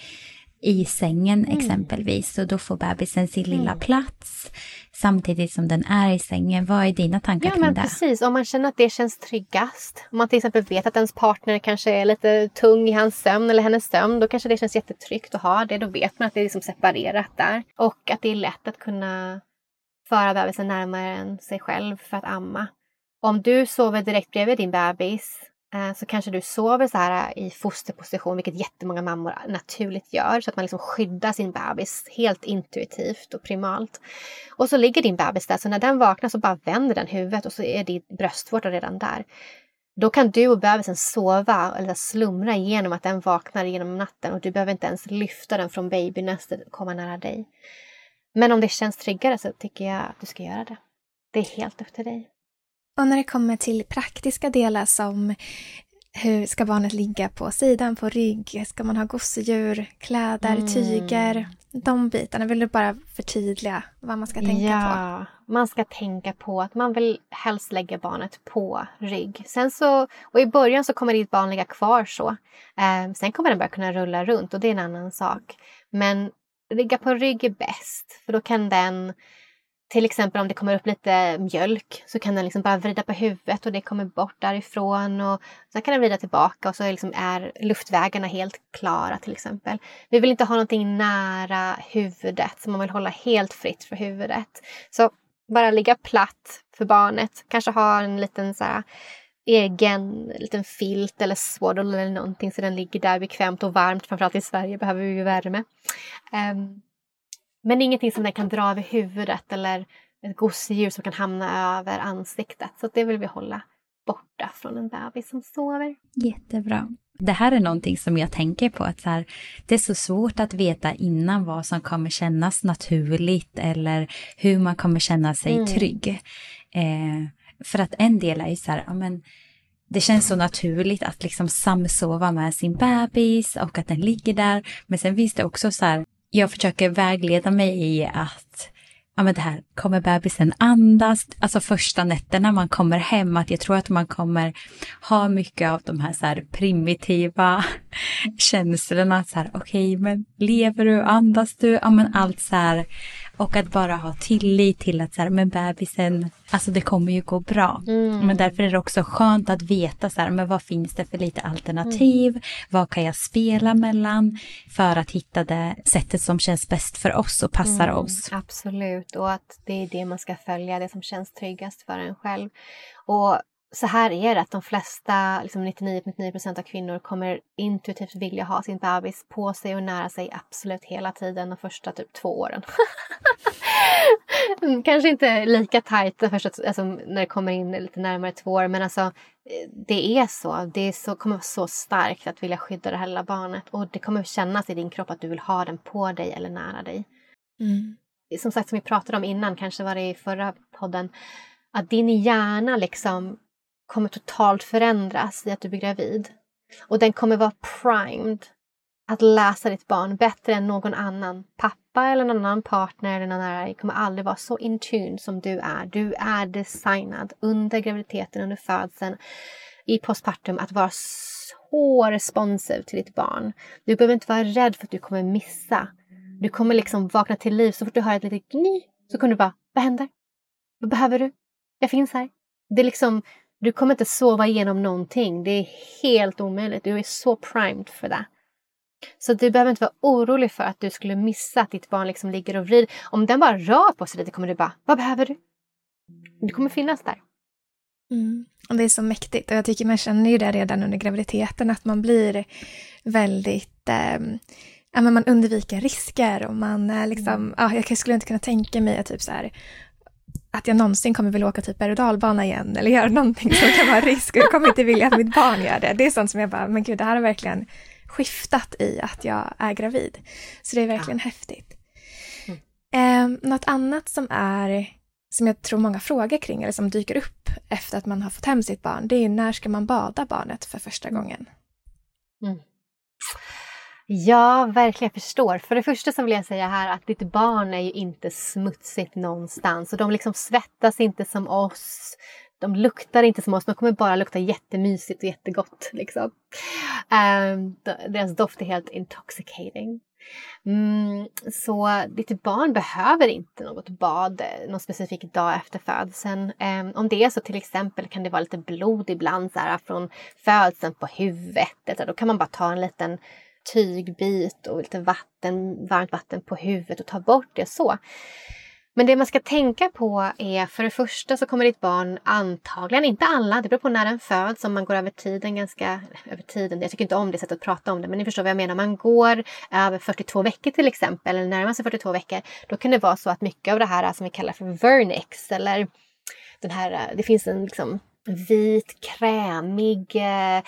i sängen mm. exempelvis. Och då får bebisen sin lilla mm. plats samtidigt som den är i sängen. Vad är dina tankar ja, kring men det? Precis, om man känner att det känns tryggast. Om man till exempel vet att ens partner kanske är lite tung i hans sömn eller hennes sömn. Då kanske det känns jättetryggt att ha det. Då vet man att det är liksom separerat där. Och att det är lätt att kunna föra bebisen närmare än sig själv för att amma. Om du sover direkt bredvid din bebis Eh, så kanske du sover så här eh, i fosterposition, vilket jättemånga mammor naturligt gör, så att man liksom skyddar sin bebis helt intuitivt och primalt. Och så ligger din bebis där, så när den vaknar så bara vänder den huvudet och så är din bröstvårta redan där. Då kan du och bebisen sova eller slumra genom att den vaknar genom natten och du behöver inte ens lyfta den från babynästet och komma nära dig. Men om det känns tryggare så tycker jag att du ska göra det. Det är helt upp till dig. Och när det kommer till praktiska delar som hur ska barnet ligga på sidan, på rygg? Ska man ha gosedjur, kläder, mm. tyger? De bitarna, vill du bara förtydliga vad man ska tänka ja, på? man ska tänka på att man vill helst lägga barnet på rygg. Sen så, och i början så kommer ditt barn ligga kvar så. Eh, sen kommer den börja kunna rulla runt och det är en annan sak. Men ligga på rygg är bäst, för då kan den till exempel om det kommer upp lite mjölk så kan den liksom bara vrida på huvudet och det kommer bort därifrån. Och sen kan den vrida tillbaka och så liksom är luftvägarna helt klara till exempel. Vi vill inte ha någonting nära huvudet så man vill hålla helt fritt för huvudet. Så bara ligga platt för barnet. Kanske ha en liten så här, egen liten filt eller swaddle eller någonting så den ligger där bekvämt och varmt. Framförallt i Sverige behöver vi ju värme. Um, men ingenting som den kan dra över huvudet eller ett gosedjur som kan hamna över ansiktet. Så det vill vi hålla borta från en bebis som sover. Jättebra. Det här är någonting som jag tänker på att så här, det är så svårt att veta innan vad som kommer kännas naturligt eller hur man kommer känna sig mm. trygg. Eh, för att en del är ju så här, ja, men, det känns så naturligt att liksom samsova med sin bebis och att den ligger där. Men sen finns det också så här jag försöker vägleda mig i att ja men det här, kommer bebisen andas? Alltså första nätterna man kommer hem, att jag tror att man kommer ha mycket av de här, så här primitiva känslorna. Så här, okej, okay, men lever du, andas du? Ja men allt så här, och att bara ha tillit till att så här, men bebisen, alltså det kommer ju gå bra. Mm. Men därför är det också skönt att veta så här, men vad finns det för lite alternativ? Mm. Vad kan jag spela mellan? För att hitta det sättet som känns bäst för oss och passar mm, oss. Absolut, och att det är det man ska följa, det som känns tryggast för en själv. Och så här är det att de flesta, liksom 99,9 procent av kvinnor kommer intuitivt vilja ha sin bebis på sig och nära sig absolut hela tiden de första typ två åren. Kanske inte lika tajt först, alltså, när det kommer in lite närmare två år men alltså det är så. Det är så, kommer vara så starkt att vilja skydda det här lilla barnet och det kommer kännas i din kropp att du vill ha den på dig eller nära dig. Mm. Som sagt, som vi pratade om innan, kanske var det i förra podden, att din hjärna liksom kommer totalt förändras i att du blir gravid. Och den kommer vara primed att läsa ditt barn bättre än någon annan pappa eller någon annan partner eller någon annan kommer aldrig vara så in tune som du är. Du är designad under graviditeten, under födseln, i postpartum att vara så responsiv till ditt barn. Du behöver inte vara rädd för att du kommer missa. Du kommer liksom vakna till liv så fort du hör ett litet gny så kommer du bara, vad händer? Vad behöver du? Jag finns här. Det är liksom, du kommer inte sova igenom någonting. Det är helt omöjligt. Du är så primed för det. Så du behöver inte vara orolig för att du skulle missa att ditt barn liksom ligger och vrider. Om den bara rör på sig lite kommer du bara, vad behöver du? Du kommer finnas där. Mm. Och det är så mäktigt och jag tycker man känner ju det redan under graviditeten att man blir väldigt eh, ja, men man undviker risker och man är liksom, mm. ja, jag skulle inte kunna tänka mig att typ så här, att jag någonsin kommer vilja åka typ berg och dalbana igen eller göra någonting som kan vara risk och jag kommer inte vilja att mitt barn gör det. Det är sånt som jag bara, men gud det här har verkligen skiftat i att jag är gravid. Så det är verkligen ja. häftigt. Mm. Eh, något annat som är som jag tror många frågar kring eller som dyker upp efter att man har fått hem sitt barn, det är när ska man bada barnet för första gången? Mm. Ja, verkligen. Jag förstår. För det första så vill jag säga här att ditt barn är ju inte smutsigt någonstans och de liksom svettas inte som oss. De luktar inte som oss, de kommer bara lukta jättemysigt och jättegott. Liksom. Um, deras doft är helt intoxicating. Mm, så ditt barn behöver inte något bad någon specifik dag efter födseln. Um, om det är så till exempel kan det vara lite blod ibland så här, från födseln på huvudet. Då kan man bara ta en liten tygbit och lite vatten, varmt vatten på huvudet och ta bort det så. Men det man ska tänka på är för det första så kommer ditt barn antagligen, inte alla, det beror på när den föds, om man går över tiden ganska, över tiden, jag tycker inte om det sättet att prata om det, men ni förstår vad jag menar. om Man går över 42 veckor till exempel, eller närmar sig 42 veckor, då kan det vara så att mycket av det här som vi kallar för vernix, eller den här, det finns en liksom vit, krämig, eh,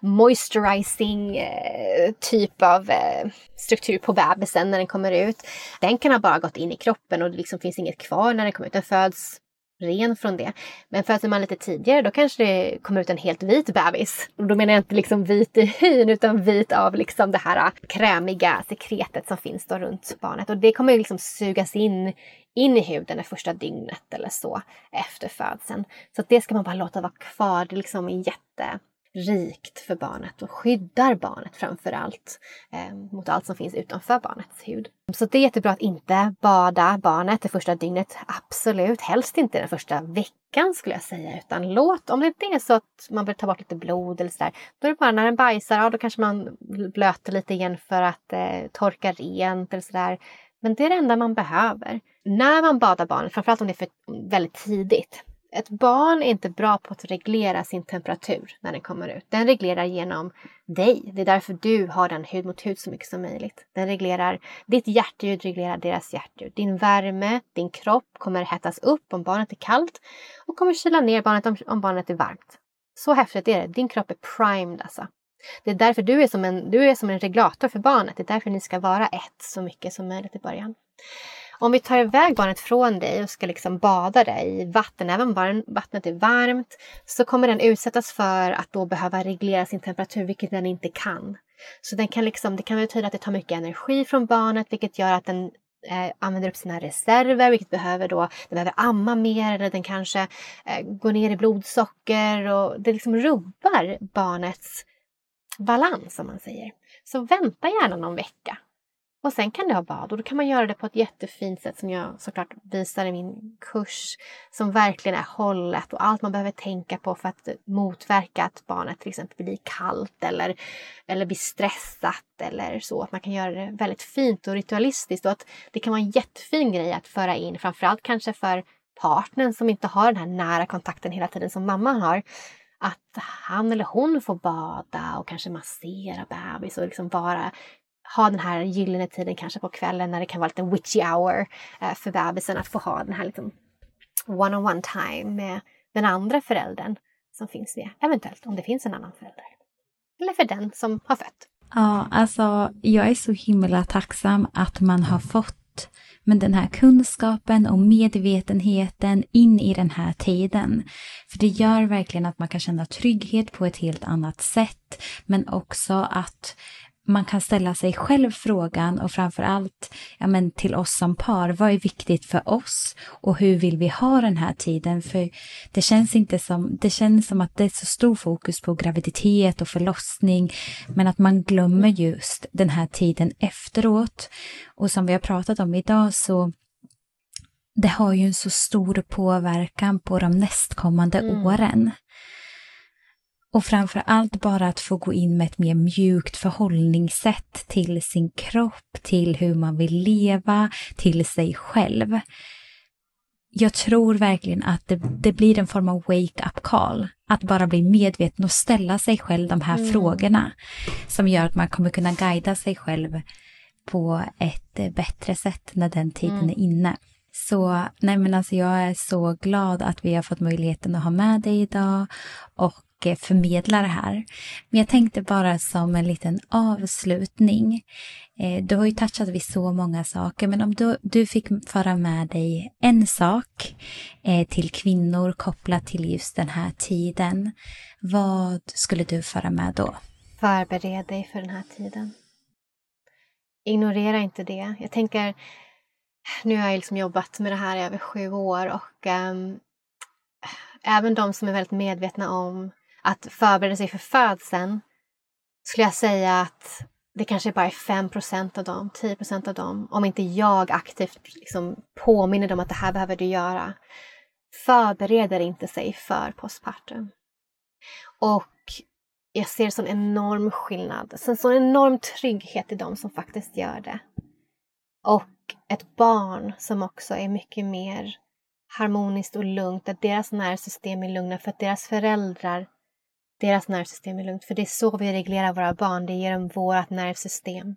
moisturizing eh, typ av eh, struktur på bebisen när den kommer ut. Den kan ha bara gått in i kroppen och det liksom finns inget kvar när den kommer ut. Den föds ren från det. Men föds man lite tidigare då kanske det kommer ut en helt vit bebis. Och då menar jag inte liksom vit i hyn utan vit av liksom det här krämiga sekretet som finns då runt barnet. Och det kommer ju liksom sugas in in i huden det första dygnet eller så efter födseln. Så det ska man bara låta vara kvar. Det är liksom jätte rikt för barnet och skyddar barnet framför allt eh, mot allt som finns utanför barnets hud. Så det är jättebra att inte bada barnet det första dygnet. Absolut, helst inte den första veckan skulle jag säga. Utan låt, om det inte är så att man vill ta bort lite blod eller sådär. Då är det bara när den bajsar, ja då kanske man blöter lite igen för att eh, torka rent eller sådär. Men det är det enda man behöver. När man badar barnet, framförallt om det är för väldigt tidigt. Ett barn är inte bra på att reglera sin temperatur när den kommer ut. Den reglerar genom dig. Det är därför du har den hud mot hud så mycket som möjligt. Den reglerar, ditt hjärtljud reglerar deras hjärtljud. Din värme, din kropp kommer hettas upp om barnet är kallt och kommer kyla ner barnet om, om barnet är varmt. Så häftigt är det. Din kropp är primed alltså. Det är därför du är, som en, du är som en reglator för barnet. Det är därför ni ska vara ett så mycket som möjligt i början. Om vi tar iväg barnet från dig och ska liksom bada det i vatten, även om vattnet är varmt, så kommer den utsättas för att då behöva reglera sin temperatur, vilket den inte kan. Så den kan liksom, det kan betyda att det tar mycket energi från barnet, vilket gör att den eh, använder upp sina reserver, vilket behöver då, den behöver amma mer eller den kanske eh, går ner i blodsocker och det liksom rubbar barnets balans som man säger. Så vänta gärna någon vecka. Och sen kan du ha bad och då kan man göra det på ett jättefint sätt som jag såklart visar i min kurs. Som verkligen är hållet och allt man behöver tänka på för att motverka att barnet till exempel blir kallt eller, eller blir stressat eller så. Att man kan göra det väldigt fint och ritualistiskt och att det kan vara en jättefin grej att föra in framförallt kanske för partnern som inte har den här nära kontakten hela tiden som mamman har att han eller hon får bada och kanske massera bebis och liksom bara ha den här gyllene tiden kanske på kvällen när det kan vara lite witchy hour eh, för bebisen att få ha den här liksom one-on-one time med den andra föräldern som finns med, eventuellt om det finns en annan förälder. Eller för den som har fött. Ja, alltså jag är så himla tacksam att man har fått men den här kunskapen och medvetenheten in i den här tiden. För det gör verkligen att man kan känna trygghet på ett helt annat sätt. Men också att man kan ställa sig själv frågan och framför allt ja, men till oss som par, vad är viktigt för oss och hur vill vi ha den här tiden? För det känns inte som, det känns som att det är så stor fokus på graviditet och förlossning men att man glömmer just den här tiden efteråt. Och som vi har pratat om idag så det har ju en så stor påverkan på de nästkommande mm. åren. Och framför allt bara att få gå in med ett mer mjukt förhållningssätt till sin kropp, till hur man vill leva, till sig själv. Jag tror verkligen att det, det blir en form av wake-up call. Att bara bli medveten och ställa sig själv de här mm. frågorna. Som gör att man kommer kunna guida sig själv på ett bättre sätt när den tiden mm. är inne. Så nej men alltså jag är så glad att vi har fått möjligheten att ha med dig idag och förmedla det här. Men jag tänkte bara som en liten avslutning. Eh, du har ju touchat vid så många saker, men om du, du fick föra med dig en sak eh, till kvinnor kopplat till just den här tiden, vad skulle du föra med då? Förbered dig för den här tiden. Ignorera inte det. Jag tänker, nu har jag liksom jobbat med det här i över sju år och um, även de som är väldigt medvetna om att förbereda sig för födseln skulle jag säga att det kanske bara är 5% av dem, 10% av dem, om inte jag aktivt liksom påminner dem att det här behöver du göra, förbereder inte sig för postpartum. Och jag ser sån enorm skillnad, en sån enorm trygghet i dem som faktiskt gör det. Och ett barn som också är mycket mer harmoniskt och lugnt, att deras nervsystem är lugna för att deras föräldrar deras nervsystem är lugnt. För det är så vi reglerar våra barn, det ger dem vårt nervsystem.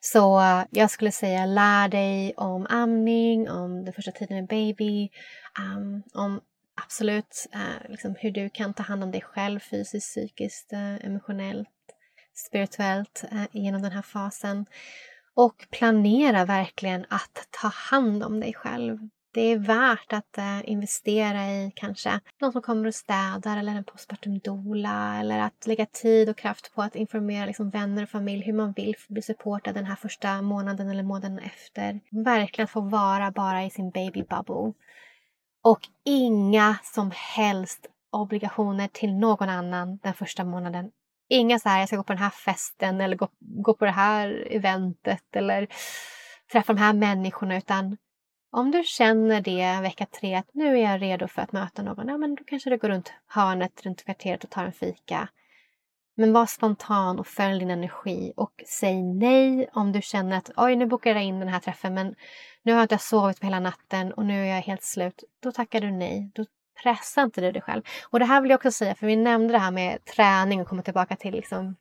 Så eh, jag skulle säga lär dig om amning, om den första tiden med baby, um, om absolut uh, liksom hur du kan ta hand om dig själv fysiskt, psykiskt, uh, emotionellt, spirituellt genom den här fasen. Och planera verkligen att ta hand om dig själv det är värt att eh, investera i kanske någon som kommer och städar eller en postpartum doula eller att lägga tid och kraft på att informera liksom, vänner och familj hur man vill bli supportad den här första månaden eller månaden efter. Verkligen få vara bara i sin baby bubble. Och inga som helst obligationer till någon annan den första månaden. Inga så här, jag ska gå på den här festen eller gå, gå på det här eventet eller träffa de här människorna utan om du känner det vecka tre att nu är jag redo för att möta någon, ja men då kanske du går runt hörnet, runt kvarteret och tar en fika. Men var spontan och följ din energi och säg nej om du känner att oj, nu bokar jag in den här träffen men nu har jag inte sovit på hela natten och nu är jag helt slut. Då tackar du nej. Då pressar inte du dig själv. Och det här vill jag också säga, för vi nämnde det här med träning och komma tillbaka till liksom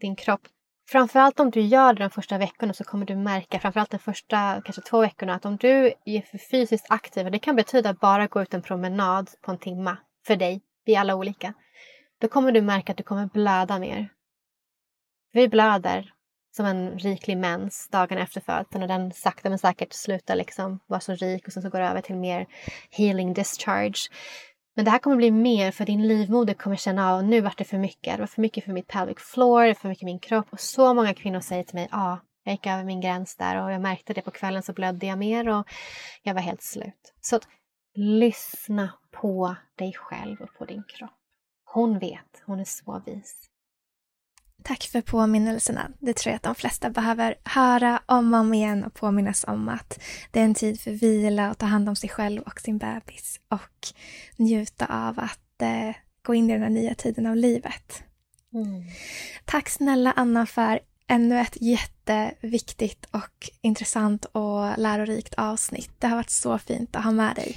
din kropp. Framförallt om du gör det de första veckorna så kommer du märka, framförallt de första kanske två veckorna, att om du är för fysiskt aktiv, det kan betyda att bara gå ut en promenad på en timme för dig, vi är alla olika, då kommer du märka att du kommer blöda mer. Vi blöder som en riklig mens dagen efter födseln och den sakta men säkert slutar liksom vara så rik och sen så går det över till mer healing discharge. Men det här kommer bli mer för din livmoder kommer känna av nu vart det för mycket. Det var för mycket för mitt pelvic floor, det för mycket min kropp. Och så många kvinnor säger till mig, ja, ah, jag gick över min gräns där och jag märkte det på kvällen så blödde jag mer och jag var helt slut. Så att, lyssna på dig själv och på din kropp. Hon vet, hon är så vis. Tack för påminnelserna. Det tror jag att de flesta behöver höra om och om igen och påminnas om att det är en tid för vila och ta hand om sig själv och sin bebis och njuta av att eh, gå in i den här nya tiden av livet. Mm. Tack snälla Anna för ännu ett jätteviktigt och intressant och lärorikt avsnitt. Det har varit så fint att ha med dig.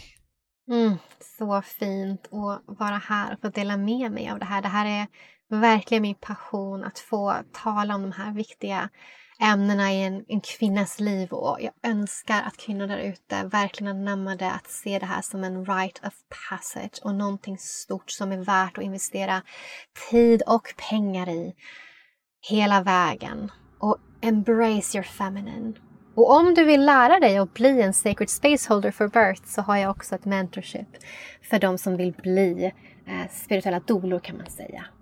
Mm, så fint att vara här och få dela med mig av det här. Det här är verkligen min passion att få tala om de här viktiga ämnena i en, en kvinnas liv och jag önskar att kvinnor där ute verkligen anammade att se det här som en right of passage och någonting stort som är värt att investera tid och pengar i hela vägen. Och embrace your feminine. Och om du vill lära dig att bli en sacred space holder for birth så har jag också ett mentorship för de som vill bli eh, spirituella dolor kan man säga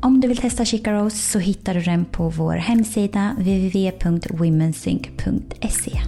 Om du vill testa Chica Rose så hittar du den på vår hemsida www.womensync.se.